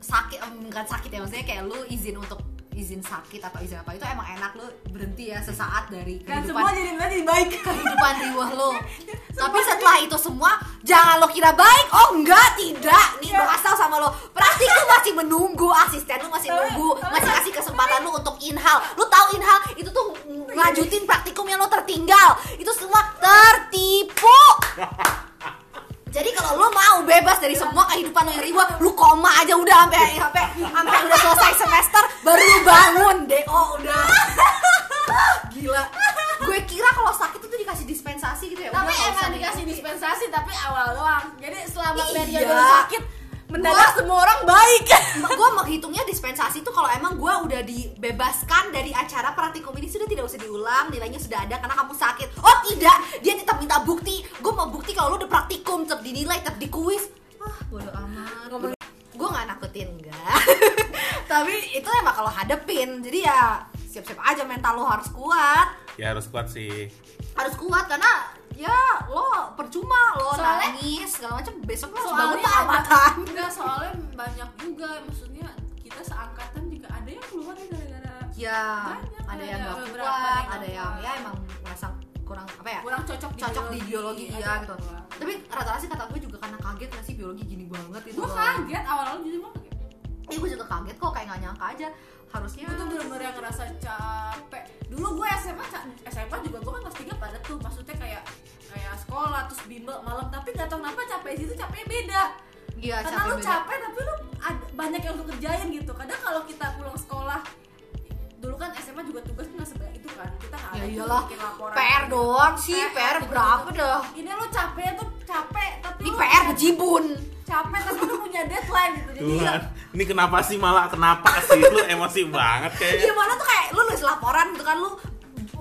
sakit em, bukan sakit ya maksudnya kayak lu izin untuk izin sakit atau izin apa itu emang enak lu berhenti ya sesaat dari dan kehidupan semua jadi jadi baik. kehidupan riwah lo [LAUGHS] tapi setelah itu semua jangan lo kira baik. Oh enggak tidak. Nih gue kasih tau sama lo praktikum masih menunggu asisten lu masih nunggu masih kasih kesempatan lu untuk inhal lu tahu inhal itu tuh ngajutin praktikum yang lo tertinggal. Itu semua tertipu. [LAUGHS] Jadi kalau lo mau bebas dari semua kehidupan lo yang riwa, lu koma aja udah sampai sampai sampai udah selesai semester baru lu bangun. Oh udah. Gila. Gue kira kalau sakit itu dikasih dispensasi gitu ya. tapi udah, emang dikasih dispensasi tapi awal doang jadi selama Iya. periode sakit mendadak Gua- semua orang baik gue menghitungnya dispensasi itu kalau emang gue udah dibebaskan dari acara praktikum ini sudah tidak usah diulang nilainya sudah ada karena kamu sakit oh tidak dia tetap minta bukti gue mau bukti kalau lu udah praktikum tetap dinilai tetap di lo harus kuat. Ya harus kuat sih. Harus kuat karena ya lo percuma lo Soalnya- nangis segala macam besok lo soalnya pengamatan enggak soalnya banyak juga. Maksudnya kita seangkatan juga ada yang keluar ya gara-gara ya Banyak, ada yang ada gak beberapa kuat yang ada nggak yang ya emang merasa kurang apa ya kurang cocok di cocok di biologi ada iya yang gitu. keluar. tapi rata-rata sih kata gue juga karena kaget gak sih biologi gini banget itu gue kaget awal-awal jadi gue kaget. Eh gue juga kaget kok kayak gak nyangka aja harusnya gue tuh bener-bener yang ngerasa capek. Dulu gue SMA SMA juga gue kan kelas 3 pada tuh maksudnya kayak kayak sekolah terus bimbel malam. Tapi nggak tahu kenapa capek di situ capeknya beda. Iya karena capek lu beda. capek tapi lu ada, banyak yang lu kerjain gitu. Kadang kalau kita pulang sekolah dulu kan SMA juga tugas nggak sebanyak itu kan. Kita nggak ya iyalah bikin laporan. PR doang sih PR PR gitu. berapa dah? Ini lu capek tuh capek tapi ini lu PR bejibun capek tapi lu punya deadline gitu. Jadi Tuhan ini kenapa sih? Malah kenapa sih? Lu emosi banget kayaknya. Gimana tuh kayak lu nulis laporan gitu kan lu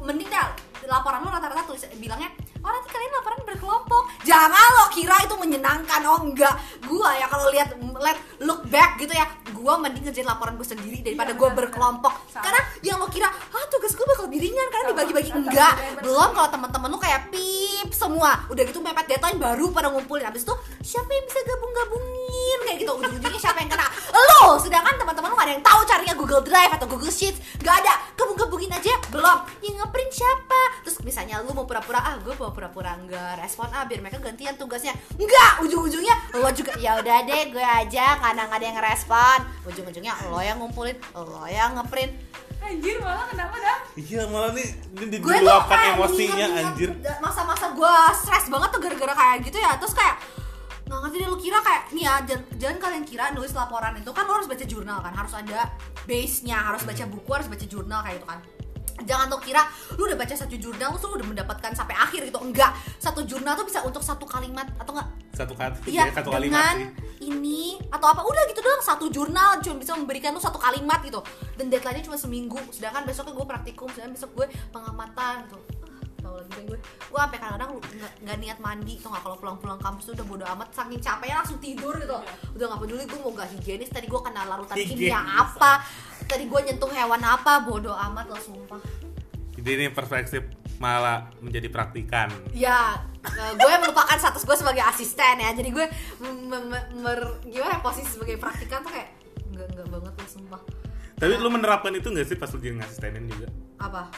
mending dah laporan lu rata-rata tulis bilangnya oh nanti kalian laporan berkelompok. Jangan lo kira itu menyenangkan. Oh enggak. Gua ya kalau lihat let look back gitu ya gua mending ngerjain laporan gue sendiri daripada Iya, gua benar, berkelompok. Karena yang lo kira ah tugas gue bakal lebih ringan karena dibagi-bagi enggak. belum kalau teman-teman lu kayak pip semua. Udah gitu mepet deadline baru pada ngumpulin. Habis itu siapa yang bisa gabung-gabungin? Kayak gitu. Ujung-ujungnya siapa yang kena? Lo! Sedangkan teman-teman lu gak ada yang tahu caranya Google Drive atau Google Sheets. Gak ada. Gabung-gabungin aja. Belum. Yang ngeprint siapa? Terus misalnya lu mau pura-pura ah gue mau pura-pura nggak respon ah biar mereka gantian tugasnya. Enggak ujung-ujungnya lo juga ya udah deh gue aja karena nggak ada yang respon ujung-ujungnya lo yang ngumpulin lo yang ngeprint. Anjir malah kenapa dah iya malah nih ini gue tuh diluapkan kayak emosinya anjir. masa-masa gue stres banget tuh gara-gara kayak gitu ya. Terus kayak nggak ngerti deh lu kira kayak nih ya jangan, jangan kalian kira nulis laporan itu kan lo harus baca jurnal kan? Harus ada base nya harus baca buku harus baca jurnal kayak gitu kan jangan tuh kira lu udah baca satu jurnal lu udah mendapatkan sampai akhir gitu. Enggak. Satu jurnal tuh bisa untuk satu kalimat atau enggak? Satu kata Iya, ya, satu kalimat dengan sih. ini atau apa udah gitu doang. Satu jurnal cuma bisa memberikan lu satu kalimat gitu. Dan deadline-nya cuma seminggu. Sedangkan besoknya gue praktikum sedangkan besok gue pengamatan gitu. Ah, tau lagi deh gue. Gue sampai kadang-kadang nggak nggak niat mandi tuh nggak? Kalau pulang-pulang kampus tuh udah bodo amat saking capeknya langsung tidur gitu. Udah nggak peduli gue mau gak higienis. Tadi gue kena larutan kimia apa tadi gue nyentuh hewan apa bodo amat lo sumpah jadi ini perspektif malah menjadi praktikan Ya, eh, gue melupakan status gue sebagai asisten ya. Jadi gue mer- gimana ya, posisi sebagai praktikan tuh kayak enggak enggak banget lah sumpah. tapi lu menerapkan itu nggak sih pas lu jadi ngasistenin juga Apa?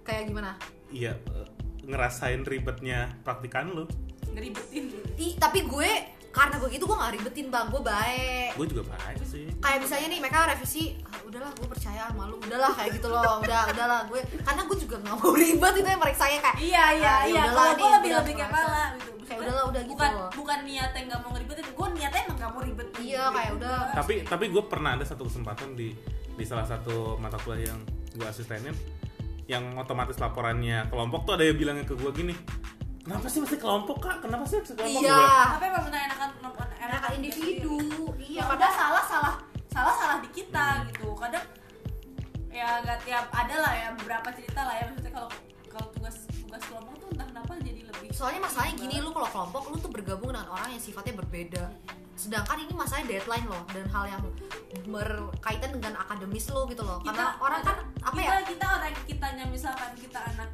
Kayak gimana? iya eh, ngerasain ribetnya praktikan lu ngeribetin tapi gue karena gue gitu gue gak ribetin bang, gue baik. gue juga baik sih. Kayak misalnya nih mereka revisi, ah, udahlah gue percaya sama lu, udahlah kayak gitu loh, udah udahlah gue karena gue juga nggak mau [LAUGHS] ribet itu yang mereka kayak iya iya Ah, ya iya udahlah kalau gue lebih lebih kayak malah gitu. Kayak udahlah, udah gitu bukan loh. bukan niatnya nggak mau ngeribetin gue niatnya emang nggak mau ribet Iya, kayak udah. tapi tapi gue pernah ada satu kesempatan di di salah satu mata kuliah yang gue asistenin yang otomatis laporannya kelompok tuh ada yang bilangnya ke gue gini kenapa sih mesti kelompok kak? Kenapa sih mesti kelompok? Iya. Tapi emang benar enakan enakan Enakan individu. iya Iya, padahal salah salah salah salah di kita gitu. Kadang ya nggak tiap ada lah ya beberapa cerita lah ya. Maksudnya kalau kalau tugas tugas kelompok tuh entah kenapa jadi lebih soalnya masalahnya gini lu kalau kelompok lu tuh bergabung dengan orang yang sifatnya berbeda. Sedangkan ini masalahnya deadline loh dan hal yang berkaitan dengan akademis lo gitu loh. Karena Kita- orang kan apa kita, ya? kita orang kitanya misalkan kita anak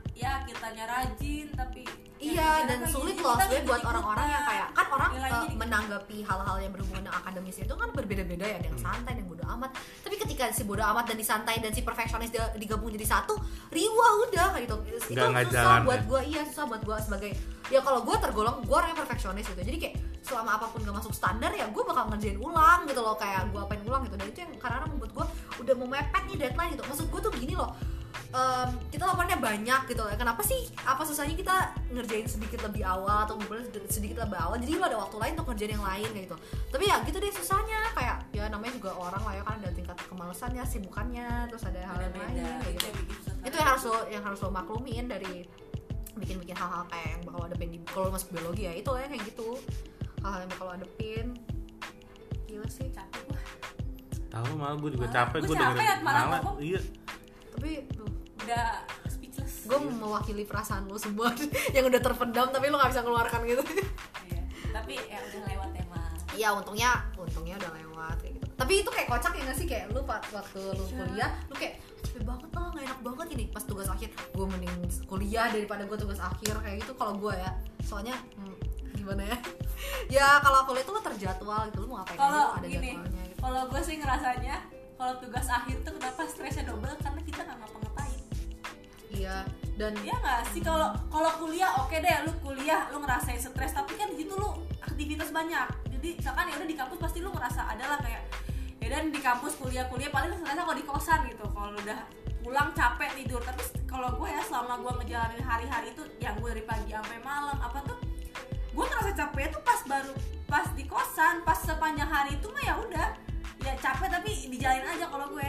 kitanya rajin tapi Iya ya, dan kita sulit gini, loh sebenarnya buat orang-orang yang kayak kan orang dikit. menanggapi hal-hal yang berhubungan dengan akademis itu kan berbeda-beda ya ada yang santai dan bodo amat. Tapi ketika si bodo amat dan disantai dan si perfeksionis digabung jadi satu riwah udah kayak gitu. Itu Nggak- susah jalan buat ya. gue iya susah buat gue sebagai ya kalau gue tergolong gue orang yang perfeksionis gitu. Jadi kayak selama apa pun gak masuk standar ya gue bakal ngerjain ulang gitu loh kayak gue apain ulang gitu. Dan itu yang karena membuat gue udah mau mepet nih deadline gitu. Maksud gue tuh gini loh em, kita laporannya banyak gitu. Loh kenapa sih apa susahnya kita ngerjain sedikit lebih awal atau ngumpulin sed- sedikit lebih awal? Jadi lo ada waktu lain untuk ngerjain yang lain kayak gitu. Tapi ya gitu deh susahnya. Kayak ya namanya juga orang lah ya kan ada tingkat kemalasannya sibukannya terus ada hal yang lain kayak itu gitu. susah. itu yang harus lo yang harus lo maklumin dari bikin-bikin hal-hal kayak yang bakal hadapin di kalau masuk biologi ya itu lah yang kayak gitu. Hal-hal yang bakal lo hadapin gila sih. Capek gua. Tahu malah gue juga Malah- capek gua gue capek dengerin ya, malah malah iya. Tapi duh, udah speechless gue mewakili perasaan lo semua [LAUGHS] yang udah terpendam tapi lo gak bisa keluarkan gitu Iya. tapi ya udah lewat emang Iya untungnya untungnya udah lewat kayak gitu. Tapi itu kayak kocak ya gak sih kayak lu waktu lu Iya. kuliah lu kayak capek banget lah gak enak banget ini pas tugas akhir gue mending kuliah daripada gue tugas akhir kayak gitu kalau gue ya soalnya hmm, gimana ya [LAUGHS] ya kalau kuliah itu lo terjadwal gitu lu mau ngapain kalau ada gini jadwalnya gitu. kalau gue sih ngerasanya kalau tugas akhir tuh kenapa stresnya double karena kita nggak ngapa-ngapain Iya dan Iya nggak sih? Kalau kalau kuliah oke deh lu kuliah lu ngerasain stres tapi kan di situ lu aktivitas banyak. Jadi misalkan ya udah di kampus pasti lu ngerasa ada lah kayak ya dan di kampus kuliah kuliah paling terasa kalau di kosan gitu. Kalau udah pulang capek tidur. Tapi kalau gue ya selama gue ngejalanin hari-hari itu yang gue dari pagi sampai malam apa tuh gue ngerasa capek tuh pas baru pas di kosan pas sepanjang hari itu mah ya udah. Ya capek tapi dijalin aja kalau gue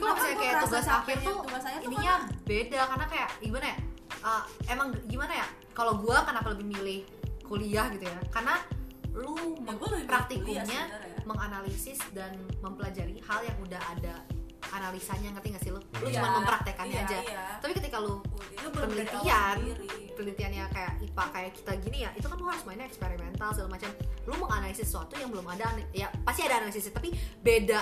Ini kalau misalnya gue kayak ngerasa tugas akhir tuh akhir tuh ininya beda karena kayak gimana ya? Uh, emang gimana ya? Kalau gua kenapa lebih milih kuliah gitu ya? Karena lu Ya, praktikumnya sebenarnya. menganalisis dan mempelajari hal yang udah ada analisanya ngerti gak sih lu? Lu Iya, cuma mempraktekannya iya, aja. iya. Tapi ketika lu awal penelitian penelitiannya kayak IPA kayak kita gini ya itu kan lu harus mainnya eksperimental segala macam lu menganalisis sesuatu yang belum ada ya pasti ada analisisnya tapi beda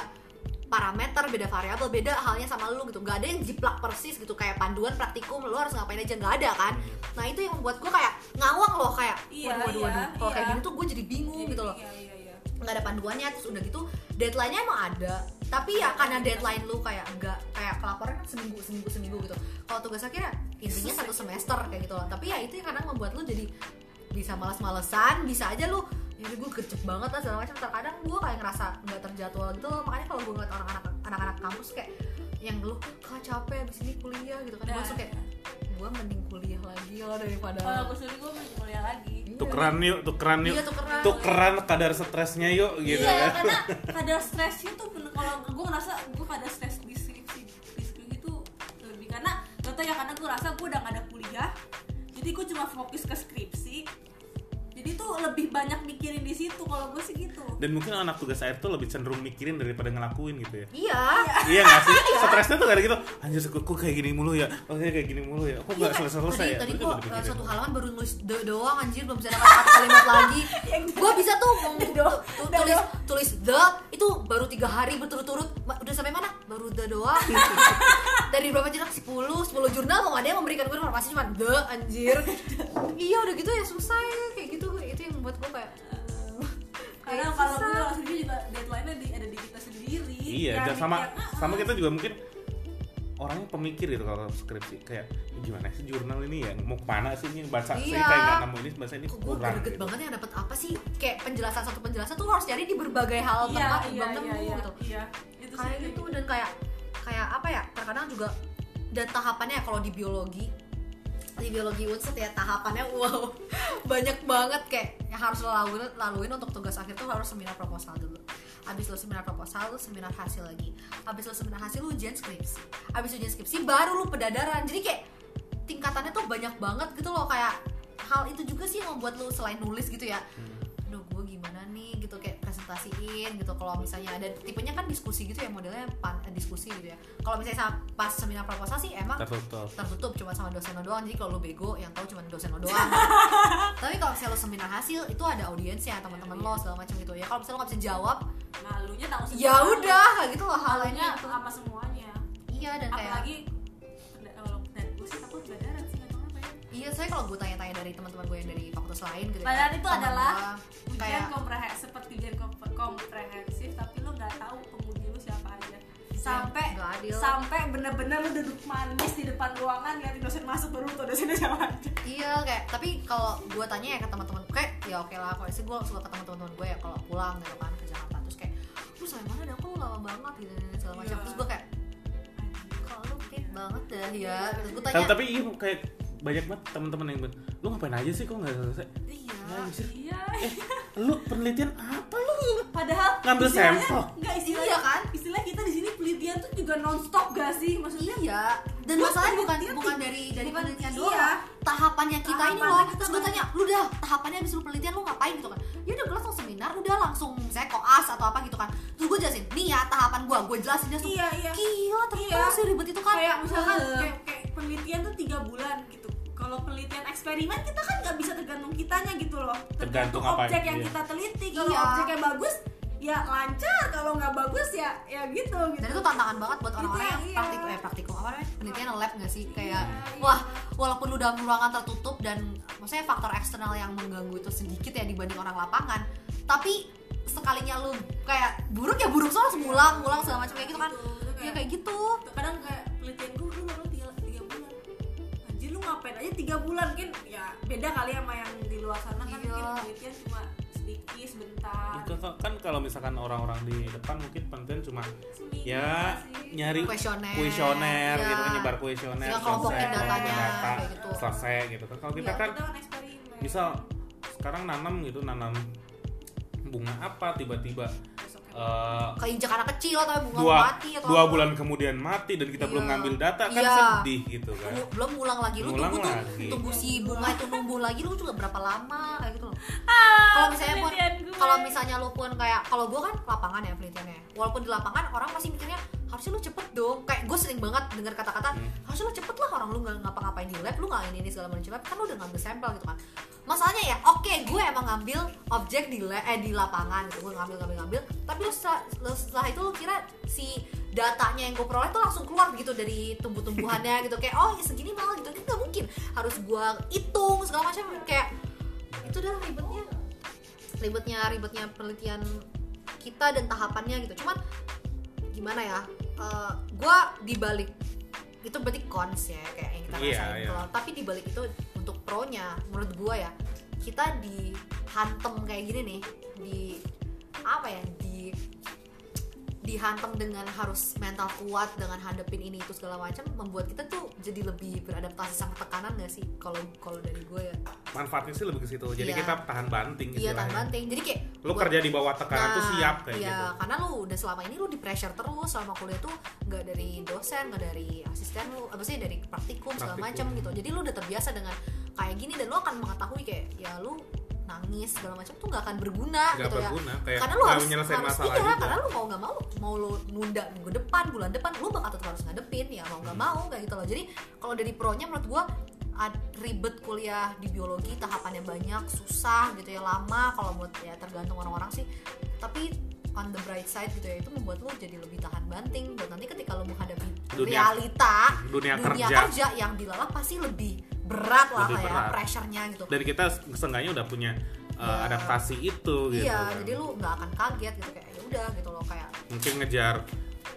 parameter beda variabel beda halnya sama lu gitu. Nggak ada yang jiplak persis gitu kayak panduan praktikum lu harus ngapain aja nggak ada kan? Nah itu yang membuat gue kayak ngawang loh kayak Iya, waduh waduh iya, waduh. Kalau kayak iya. gini tuh gue jadi bingung Jadi, gitu loh. iya, iya, iya. nggak ada panduannya terus udah gitu deadline-nya emang ada. Tapi ya karena deadline lu kayak enggak kayak kelaporan kan seminggu seminggu seminggu gitu. Kalau tugas akhirnya intinya satu semester kayak gitu loh. Tapi ya itu yang kadang membuat lu jadi bisa malas-malesan bisa aja lu ya udah gue gercep banget lah segala macam. Terkadang gue kayak ngerasa nggak terjadwal gitu loh. Makanya kalau gue ngeliat orang-anak anak-anak kampus kayak yang lu kak capek di sini kuliah gitu kan. Gue Nah, langsung kayak gue mending kuliah lagi loh daripada kalau gue sendiri gue mau kuliah lagi. Iya. tukeran yuk tukeran yuk. Iya, tukeran. tukeran kadar stresnya yuk gitu iya ya karena kadar stresnya tuh bener kalau gue ngerasa gue kadar stres di skripsi di skripsi itu lebih karena gak tau ya karena gue rasa gue udah gak ada kuliah jadi gue cuma fokus ke skripsi jadi tuh lebih banyak mikirin di situ kalau gue sih gitu. Dan mungkin anak tugas akhir tuh lebih cenderung mikirin daripada ngelakuin gitu ya. Iya. Iya. Gak sih? Stresnya tuh kayak gitu. Anjir kok, kok kayak gini mulu ya? Oh kayak gini mulu ya? Kok Iya, gak selesai selesai tadi, ya tadi uh, dipikirin. satu halaman baru nulis do doang anjir. Belum bisa ada kata kalimat lagi. [LAUGHS] Gue bisa tuh [LAUGHS] tulis tulis the itu baru tiga hari berturut-turut. Udah sampai mana? Baru the doang. [LAUGHS] Dari berapa jurnal 10 10 jurnal mau ada yang memberikan gue informasi cuma the anjir. Iya udah gitu ya susah ya kayak gitu membuat gue kayak karena kayak kalau gue sendiri juga deadline-nya di, ada di kita sendiri. Iya dan sama mikir, "Ah, sama kita juga mungkin orangnya pemikir gitu kalau skripsi kayak "Ya gimana sih jurnal ini ya? Mau ke mana sih ini? Baca sih Iya. kayak nggak nemu ini bahasa ini kok gue kurang greget gitu. banget yang dapat apa sih? Kayak penjelasan satu penjelasan tuh harus cari di berbagai hal iya tempat iya belum iya nemu iya. gitu. Iya itu kayak sih gitu dan kayak kayak apa ya terkadang juga dan tahapannya kalau di biologi di biologi unsur ya tahapannya wow banyak banget kayak yang harus lo laluin, laluin untuk tugas akhir tuh harus seminar proposal dulu. Habis lo seminar proposal lo seminar hasil lagi. Habis lo seminar hasil lo ujian skripsi. Habis ujian skripsi baru lo pedadaran. Jadi kayak tingkatannya tuh banyak banget gitu loh kayak hal itu juga sih yang membuat lo selain nulis gitu ya. Aduh gue gimana nih gitu kayak presentasiin gitu. Kalau misalnya ada tipenya kan diskusi gitu ya modelnya pan, eh, diskusi gitu ya. Kalau misalnya sa- pas seminar proposal sih emang tertutup. tertutup cuma sama dosen lo doang. Jadi kalau lo bego yang tahu cuma dosen lo doang. [LAUGHS] Tapi kalau misalnya lo seminar hasil itu ada audiensnya teman-teman lo segala macam gitu ya. Kalau misalnya lo nggak bisa jawab malunya tahu sendiri. ya udah kayak gitu loh hal malunya lainnya sama semuanya. Iya dan kayak apalagi penda- iya saya kalau gue tanya-tanya dari teman-teman gue yang dari fakultas lain gitu ya, Padahal itu adalah gua, ujian kayak komprehensif seperti ujian kom- komprehensif tapi lu nggak tahu penguji lu siapa aja. Sampai nggak adil. sampai bener-bener lu duduk manis di depan ruangan liatin dosen masuk baru tuh dosennya siapa aja. Iya kayak tapi kalau gue tanya ya ke teman-teman kayak ya oke lah kalau sih gue suka ketemu teman-teman gue ya kalau pulang gitu kan ke Jakarta terus kayak lu sampai mana dah kok lama banget gitu dan segala macam. Iya. terus gue kayak kalau lu fit banget dah ya terus gue tapi, tanya tapi iya kayak banyak banget teman-teman yang bilang, lu ngapain aja sih kok nggak selesai iya Anjir. iya eh lu penelitian apa lu padahal Ngambil sampel. nggak istilahnya Iya kan? istilah kita di sini penelitian tuh juga nonstop gak sih maksudnya iya dan masalahnya bukan bukan dari dari bukan- penelitian iya. doang. Tahapannya kita ini Tahapannya loh kita terus gue tanya lu dah tahapannya habis lu penelitian lu ngapain? Gitu kan. Ya udah gue langsung seminar udah langsung misalnya koas atau apa gitu kan. Terus gue jelasin nih ya tahapan gue gue jelasin dia tuh iya iya. Gila ternyata Iya. sih ribet itu kan? Kayak misalkan Eh. kayak, kayak penelitian tuh tiga bulan gitu. Kalau penelitian eksperimen kita kan nggak bisa tergantung kitanya gitu loh. Tergantung apa, objek yang iya. kita teliti. Kalau Iya. objeknya bagus ya lancar. Kalau nggak bagus ya ya gitu gitu. Dan itu tantangan banget buat Itu orang-orang yang iya. praktik eh praktikum apa namanya? Penelitian lab nggak sih? Kayak Iya, wah walaupun lu dalam ruangan tertutup dan maksudnya faktor eksternal yang mengganggu itu sedikit ya dibanding orang lapangan tapi sekalinya lu kayak buruk ya buruk soalnya langsung ngulang ngulang segala macam kayak gitu kan. Itu ya kayak- kayak gitu. kadang kayak penelitian gue lu baru tiga, tiga bulan. Anjir lu ngapain aja tiga bulan? Mungkin ya beda kali sama yang di luar sana kan Iya. mungkin penelitian cuma sedikit sebentar itu kan- kan kalau misalkan orang-orang di depan mungkin penelitian cuma Seminggu ya sih. nyari kuesioner kuesioner ya. gitu kan nyebar kuesioner selesai, datanya, data, kayak gitu. selesai gitu kan kalau kita Iya, kan kita misal sekarang nanam gitu nanam bunga apa tiba-tiba Eh, keinjak anak kecil atau bunga dua mati atau dua apa. bulan kemudian mati dan kita Iya. belum ngambil data kan Iya. sedih gitu kan belum ngulang lagi lu Ngulang tunggu tuh lagi. tunggu si bunga itu numbuh lagi lu juga berapa lama kayak gitu loh Ah, kalau misalnya pun kalau misalnya lu pun kayak kalau gue kan lapangan ya penelitiannya walaupun di lapangan orang masih mikirnya harusnya lu cepet dong. Kayak gue sering banget dengar kata-kata harusnya lu cepet lah orang lu nggak ngapa-ngapain di lab lu nggak ini ini segala macam. Lab kan lu udah ngambil sampel gitu kan. Masalahnya ya oke gue emang ngambil objek di la- eh di lapangan gitu gue ngambil ngambil ngambil. Tapi lu setelah, lu setelah itu lu kira si datanya yang gue peroleh tuh langsung keluar gitu dari tumbuh-tumbuhannya gitu. Kayak oh ya segini malah gitu. Itu nggak mungkin. Harus gue hitung segala macam. Kayak itu udah ribetnya ribetnya ribetnya penelitian kita dan tahapannya gitu. Cuman gimana ya Eh, gua dibalik itu berarti cons ya kayak yang kita Iya, rasain iya. Kalau- tapi dibalik itu untuk pro nya menurut gua ya kita dihantem kayak gini nih di apa ya di dihantam dengan harus mental kuat dengan hadapin ini itu segala macam membuat kita tuh jadi lebih beradaptasi sama tekanan gak sih kalau kalau dari gue ya manfaatnya sih lebih ke situ jadi Iya. kita tahan banting iya tahan istilahnya. banting jadi kayak lu buat- kerja di bawah tekanan tuh Nah, siap kayak iya, gitu karena lu udah selama ini lu di pressure terus selama kuliah tuh nggak dari dosen nggak dari asisten lu apa sih dari praktikum segala Praktikum. macam gitu jadi lu udah terbiasa dengan kayak gini dan lu akan mengetahui kayak ya lu nangis segala macam tuh nggak akan berguna nggak gitu ya. berguna kayak karena lu nggak harus, menyelesaikan harus masalah iya, juga. karena lu mau nggak mau mau lu nunda minggu depan bulan depan lu bakal tetap harus ngadepin ya mau nggak Hmm. mau kayak gitu loh. Jadi kalau dari pro nya menurut gua ad- ribet kuliah di biologi tahapannya banyak susah gitu ya lama kalau menurut ya tergantung orang-orang sih. Tapi on the bright side gitu ya itu membuat lu jadi lebih tahan banting. Dan nanti ketika lu menghadapi Dunia- realita dunia, dunia kerja. kerja yang dilalap pasti lebih berat lah Lebih kayak pressure-nya gitu dan kita seenggaknya udah punya uh, Ya. adaptasi itu gitu iya kan. jadi lu nggak akan kaget gitu kayak ya udah gitu loh kayak mungkin ngejar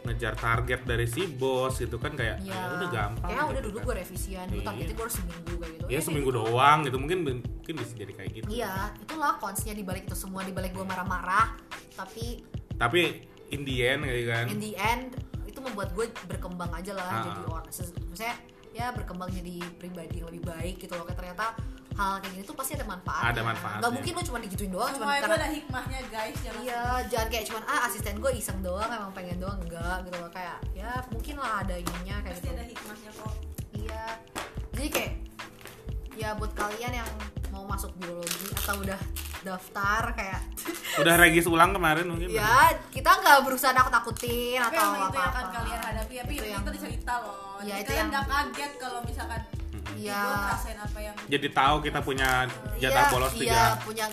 ngejar target dari si bos gitu kan kayak ya, ya udah gampang kayak udah gitu dulu kan. gue revisian dulu Iya. targetnya gue harus seminggu kayak gitu ya kayak seminggu gitu. doang gitu mungkin mungkin bisa jadi kayak gitu iya itulah konsnya dibalik itu semua dibalik gue marah-marah tapi tapi in the end gitu kan in the end itu membuat gue berkembang aja lah Ah. jadi orang maksudnya ya berkembang jadi pribadi yang lebih baik gitu loh kayak ternyata hal kayak gini tuh pasti ada manfaatnya. Ada manfaatnya. nggak mungkin lu cuma digituin doang cuma karena ada hikmahnya guys jangan iya jangan kayak cuman ah asisten gue iseng doang emang pengen doang. Enggak gitu loh. Kayak ya mungkin lah ada ininya kayak pasti gitu. ada hikmahnya kok. Iya. Jadi kayak ya buat kalian yang mau masuk biologi atau udah daftar kayak Udah regis ulang kemarin mungkin. ya kita nggak berusaha nakut-nakutin tapi atau emang itu yang akan kalian hadapi tapi Itu itu, yang- itu cerita loh Ya, jadi kalian yang- nggak kaget kalau misalkan Iya. apa yang Jadi tahu kita punya jatah Iya, bolos iya, tiga. punya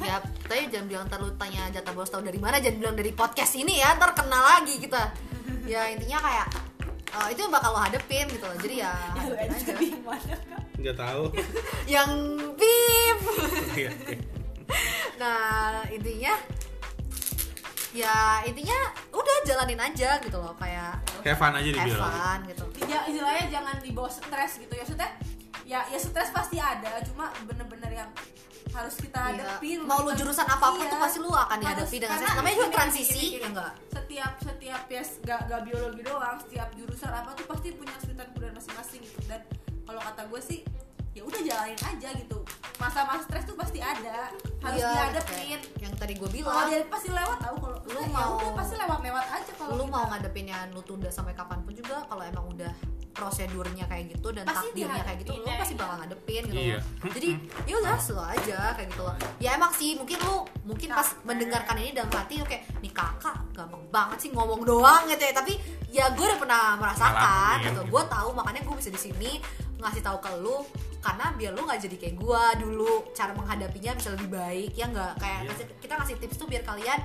ya tapi jangan bilang ntar lu tanya jatah bolos tahu dari mana jangan bilang dari podcast ini ya ntar kena lagi kita ya intinya kayak eh, itu yang bakal lo hadepin gitu loh jadi ya [LAUGHS] ya hadepin aja jadi mana? Nggak tahu. [LAUGHS] yang pip Iya, iya. [LAUGHS] nah intinya ya intinya udah jalanin aja gitu loh kayak Kayak fun aja di have fun gitu ya istilahnya jangan dibawa stres gitu ya maksudnya ya ya stres pasti ada cuma bener-bener yang harus kita Iya. hadapin mau lu jurusan apa pun iya. tuh pasti lu akan Harus, dihadapi dengan karena stres namanya juga gini, transisi gini, gini. ya enggak setiap setiap ya gak, gak biologi doang setiap jurusan apa tuh pasti punya kesulitan kemudian masing-masing gitu dan kalau kata gue sih udah jalanin aja gitu. Masa-masa stres tuh pasti ada. Harus Iya, dihadapin. kayak yang tadi gue kalau bilang. dia pasti lewat tahu kalau Lu ya mau- udah pasti lewat-lewat aja kalau lu kita- mau ngadepinnya lu tunda sampai kapan pun juga kalau emang udah prosedurnya kayak gitu dan Pasti takdirnya kayak gitu lu pasti ya. bakal ngadepin gitu Iya. loh. jadi ya udah slow aja kayak gitu loh. Ya emang sih mungkin lu mungkin pas mendengarkan ini dalam hati oke nih kakak gampang banget sih ngomong doang gitu ya. Tapi ya gue udah pernah merasakan Ngalamin, gitu. gitu. gue tahu makanya gue bisa di sini ngasih tahu ke lu karena biar lu nggak jadi kayak gue dulu cara menghadapinya bisa lebih baik ya nggak? Kayak Iya. ngasih- kita ngasih tips tuh biar kalian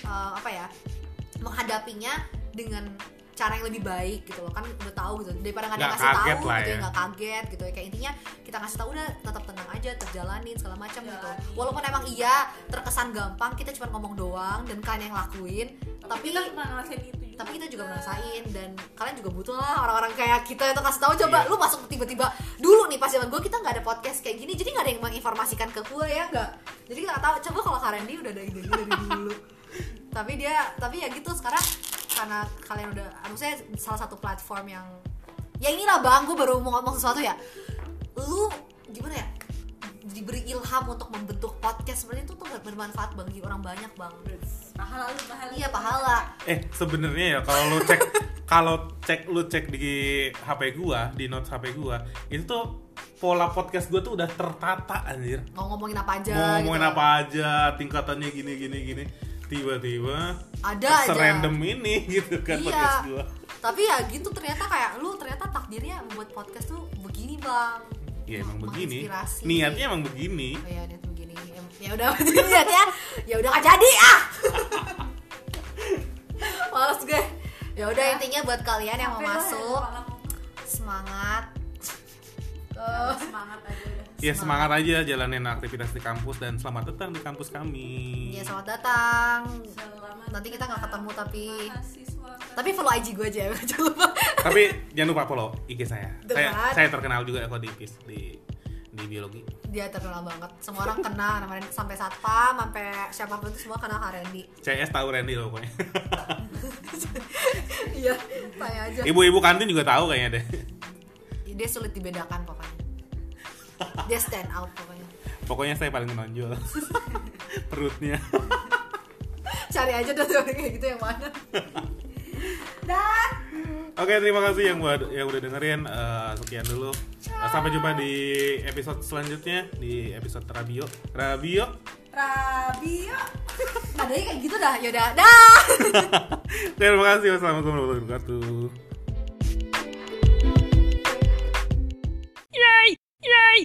eh, apa ya menghadapinya dengan cara yang lebih baik gitu loh. Kan udah tahu gitu daripada nggak ada Nggak ngasih tahu gitu ya ya. nggak kaget gitu ya. Kayak intinya kita ngasih tahu udah tetap tenang aja terjalanin segala macam gitu. Walaupun emang iya terkesan gampang kita cuma ngomong doang dan kalian yang lakuin tapi kita pernah ngerasain itu tapi kita juga ngerasain dan kalian juga butuh lah orang-orang kayak kita itu kasih tahu. Coba Iya. lu masuk tiba-tiba dulu nih pas zaman gue kita nggak ada podcast kayak gini jadi nggak ada yang menginformasikan ke gue ya nggak? Jadi nggak tahu. Coba kalau Karendi udah ada ide dari dulu. [LAUGHS] Tapi dia tapi ya gitu sekarang karena kalian udah maksudnya salah satu platform yang ya inilah bang gue baru mau ngomong sesuatu ya. Lu gimana ya diberi ilham untuk membentuk podcast sebenarnya itu tuh bermanfaat bagi orang banyak bang pahala lu pahala iya pahala Eh sebenarnya ya kalau lu cek kalau cek lu cek di HP gua di notes HP gua itu tuh pola podcast gua tuh udah tertata anjir. mau ngomongin apa aja Mau ngomongin gitu. apa aja, tingkatannya gini gini gini. Tiba-tiba ada aja serandom ini [LAUGHS] gitu kan Iya. podcast gua. tapi ya gitu ternyata kayak lu ternyata takdirnya membuat podcast tuh begini bang Ya emang begini. menginspirasi. Niatnya emang begini. oh, ya niat begini ya udah [LAUGHS] niat ya ya udah gak jadi ah [LAUGHS] males gue ya udah Ya. intinya buat kalian yang mau masuk semangat Ya, semangat aja udah Ya semangat aja jalanin aktivitas di kampus dan selamat datang di kampus kami. ya selamat datang Selamat Nanti kita nggak ketemu, tapi-. Tapi follow IG gue aja [LAUGHS] jangan lupa Tapi jangan lupa follow IG saya. Saya, kan. saya terkenal juga kok di PIS- di di biologi. dia terkenal banget semua orang kenal namanya sampai satpam sampai siapa pun itu semua kenal Kak Randy CS tahu Randy loh pokoknya. [LAUGHS] iya tanya aja Ibu-ibu kantin juga tahu kayaknya deh. dia sulit dibedakan pokoknya dia stand out pokoknya Pokoknya saya paling menonjol. [LAUGHS] Perutnya. cari aja deh orang kayak gitu yang mana Oke, terima kasih yang buat yang udah dengerin. Uh, sekian dulu. Uh, sampai jumpa di episode selanjutnya di episode Rabio. Rabio. Rabio. [LAUGHS] Adanya kayak gitu dah. Yaudah, dah. [LAUGHS] terima kasih. Wassalamualaikum warahmatullahi wabarakatuh. Yay! Yay!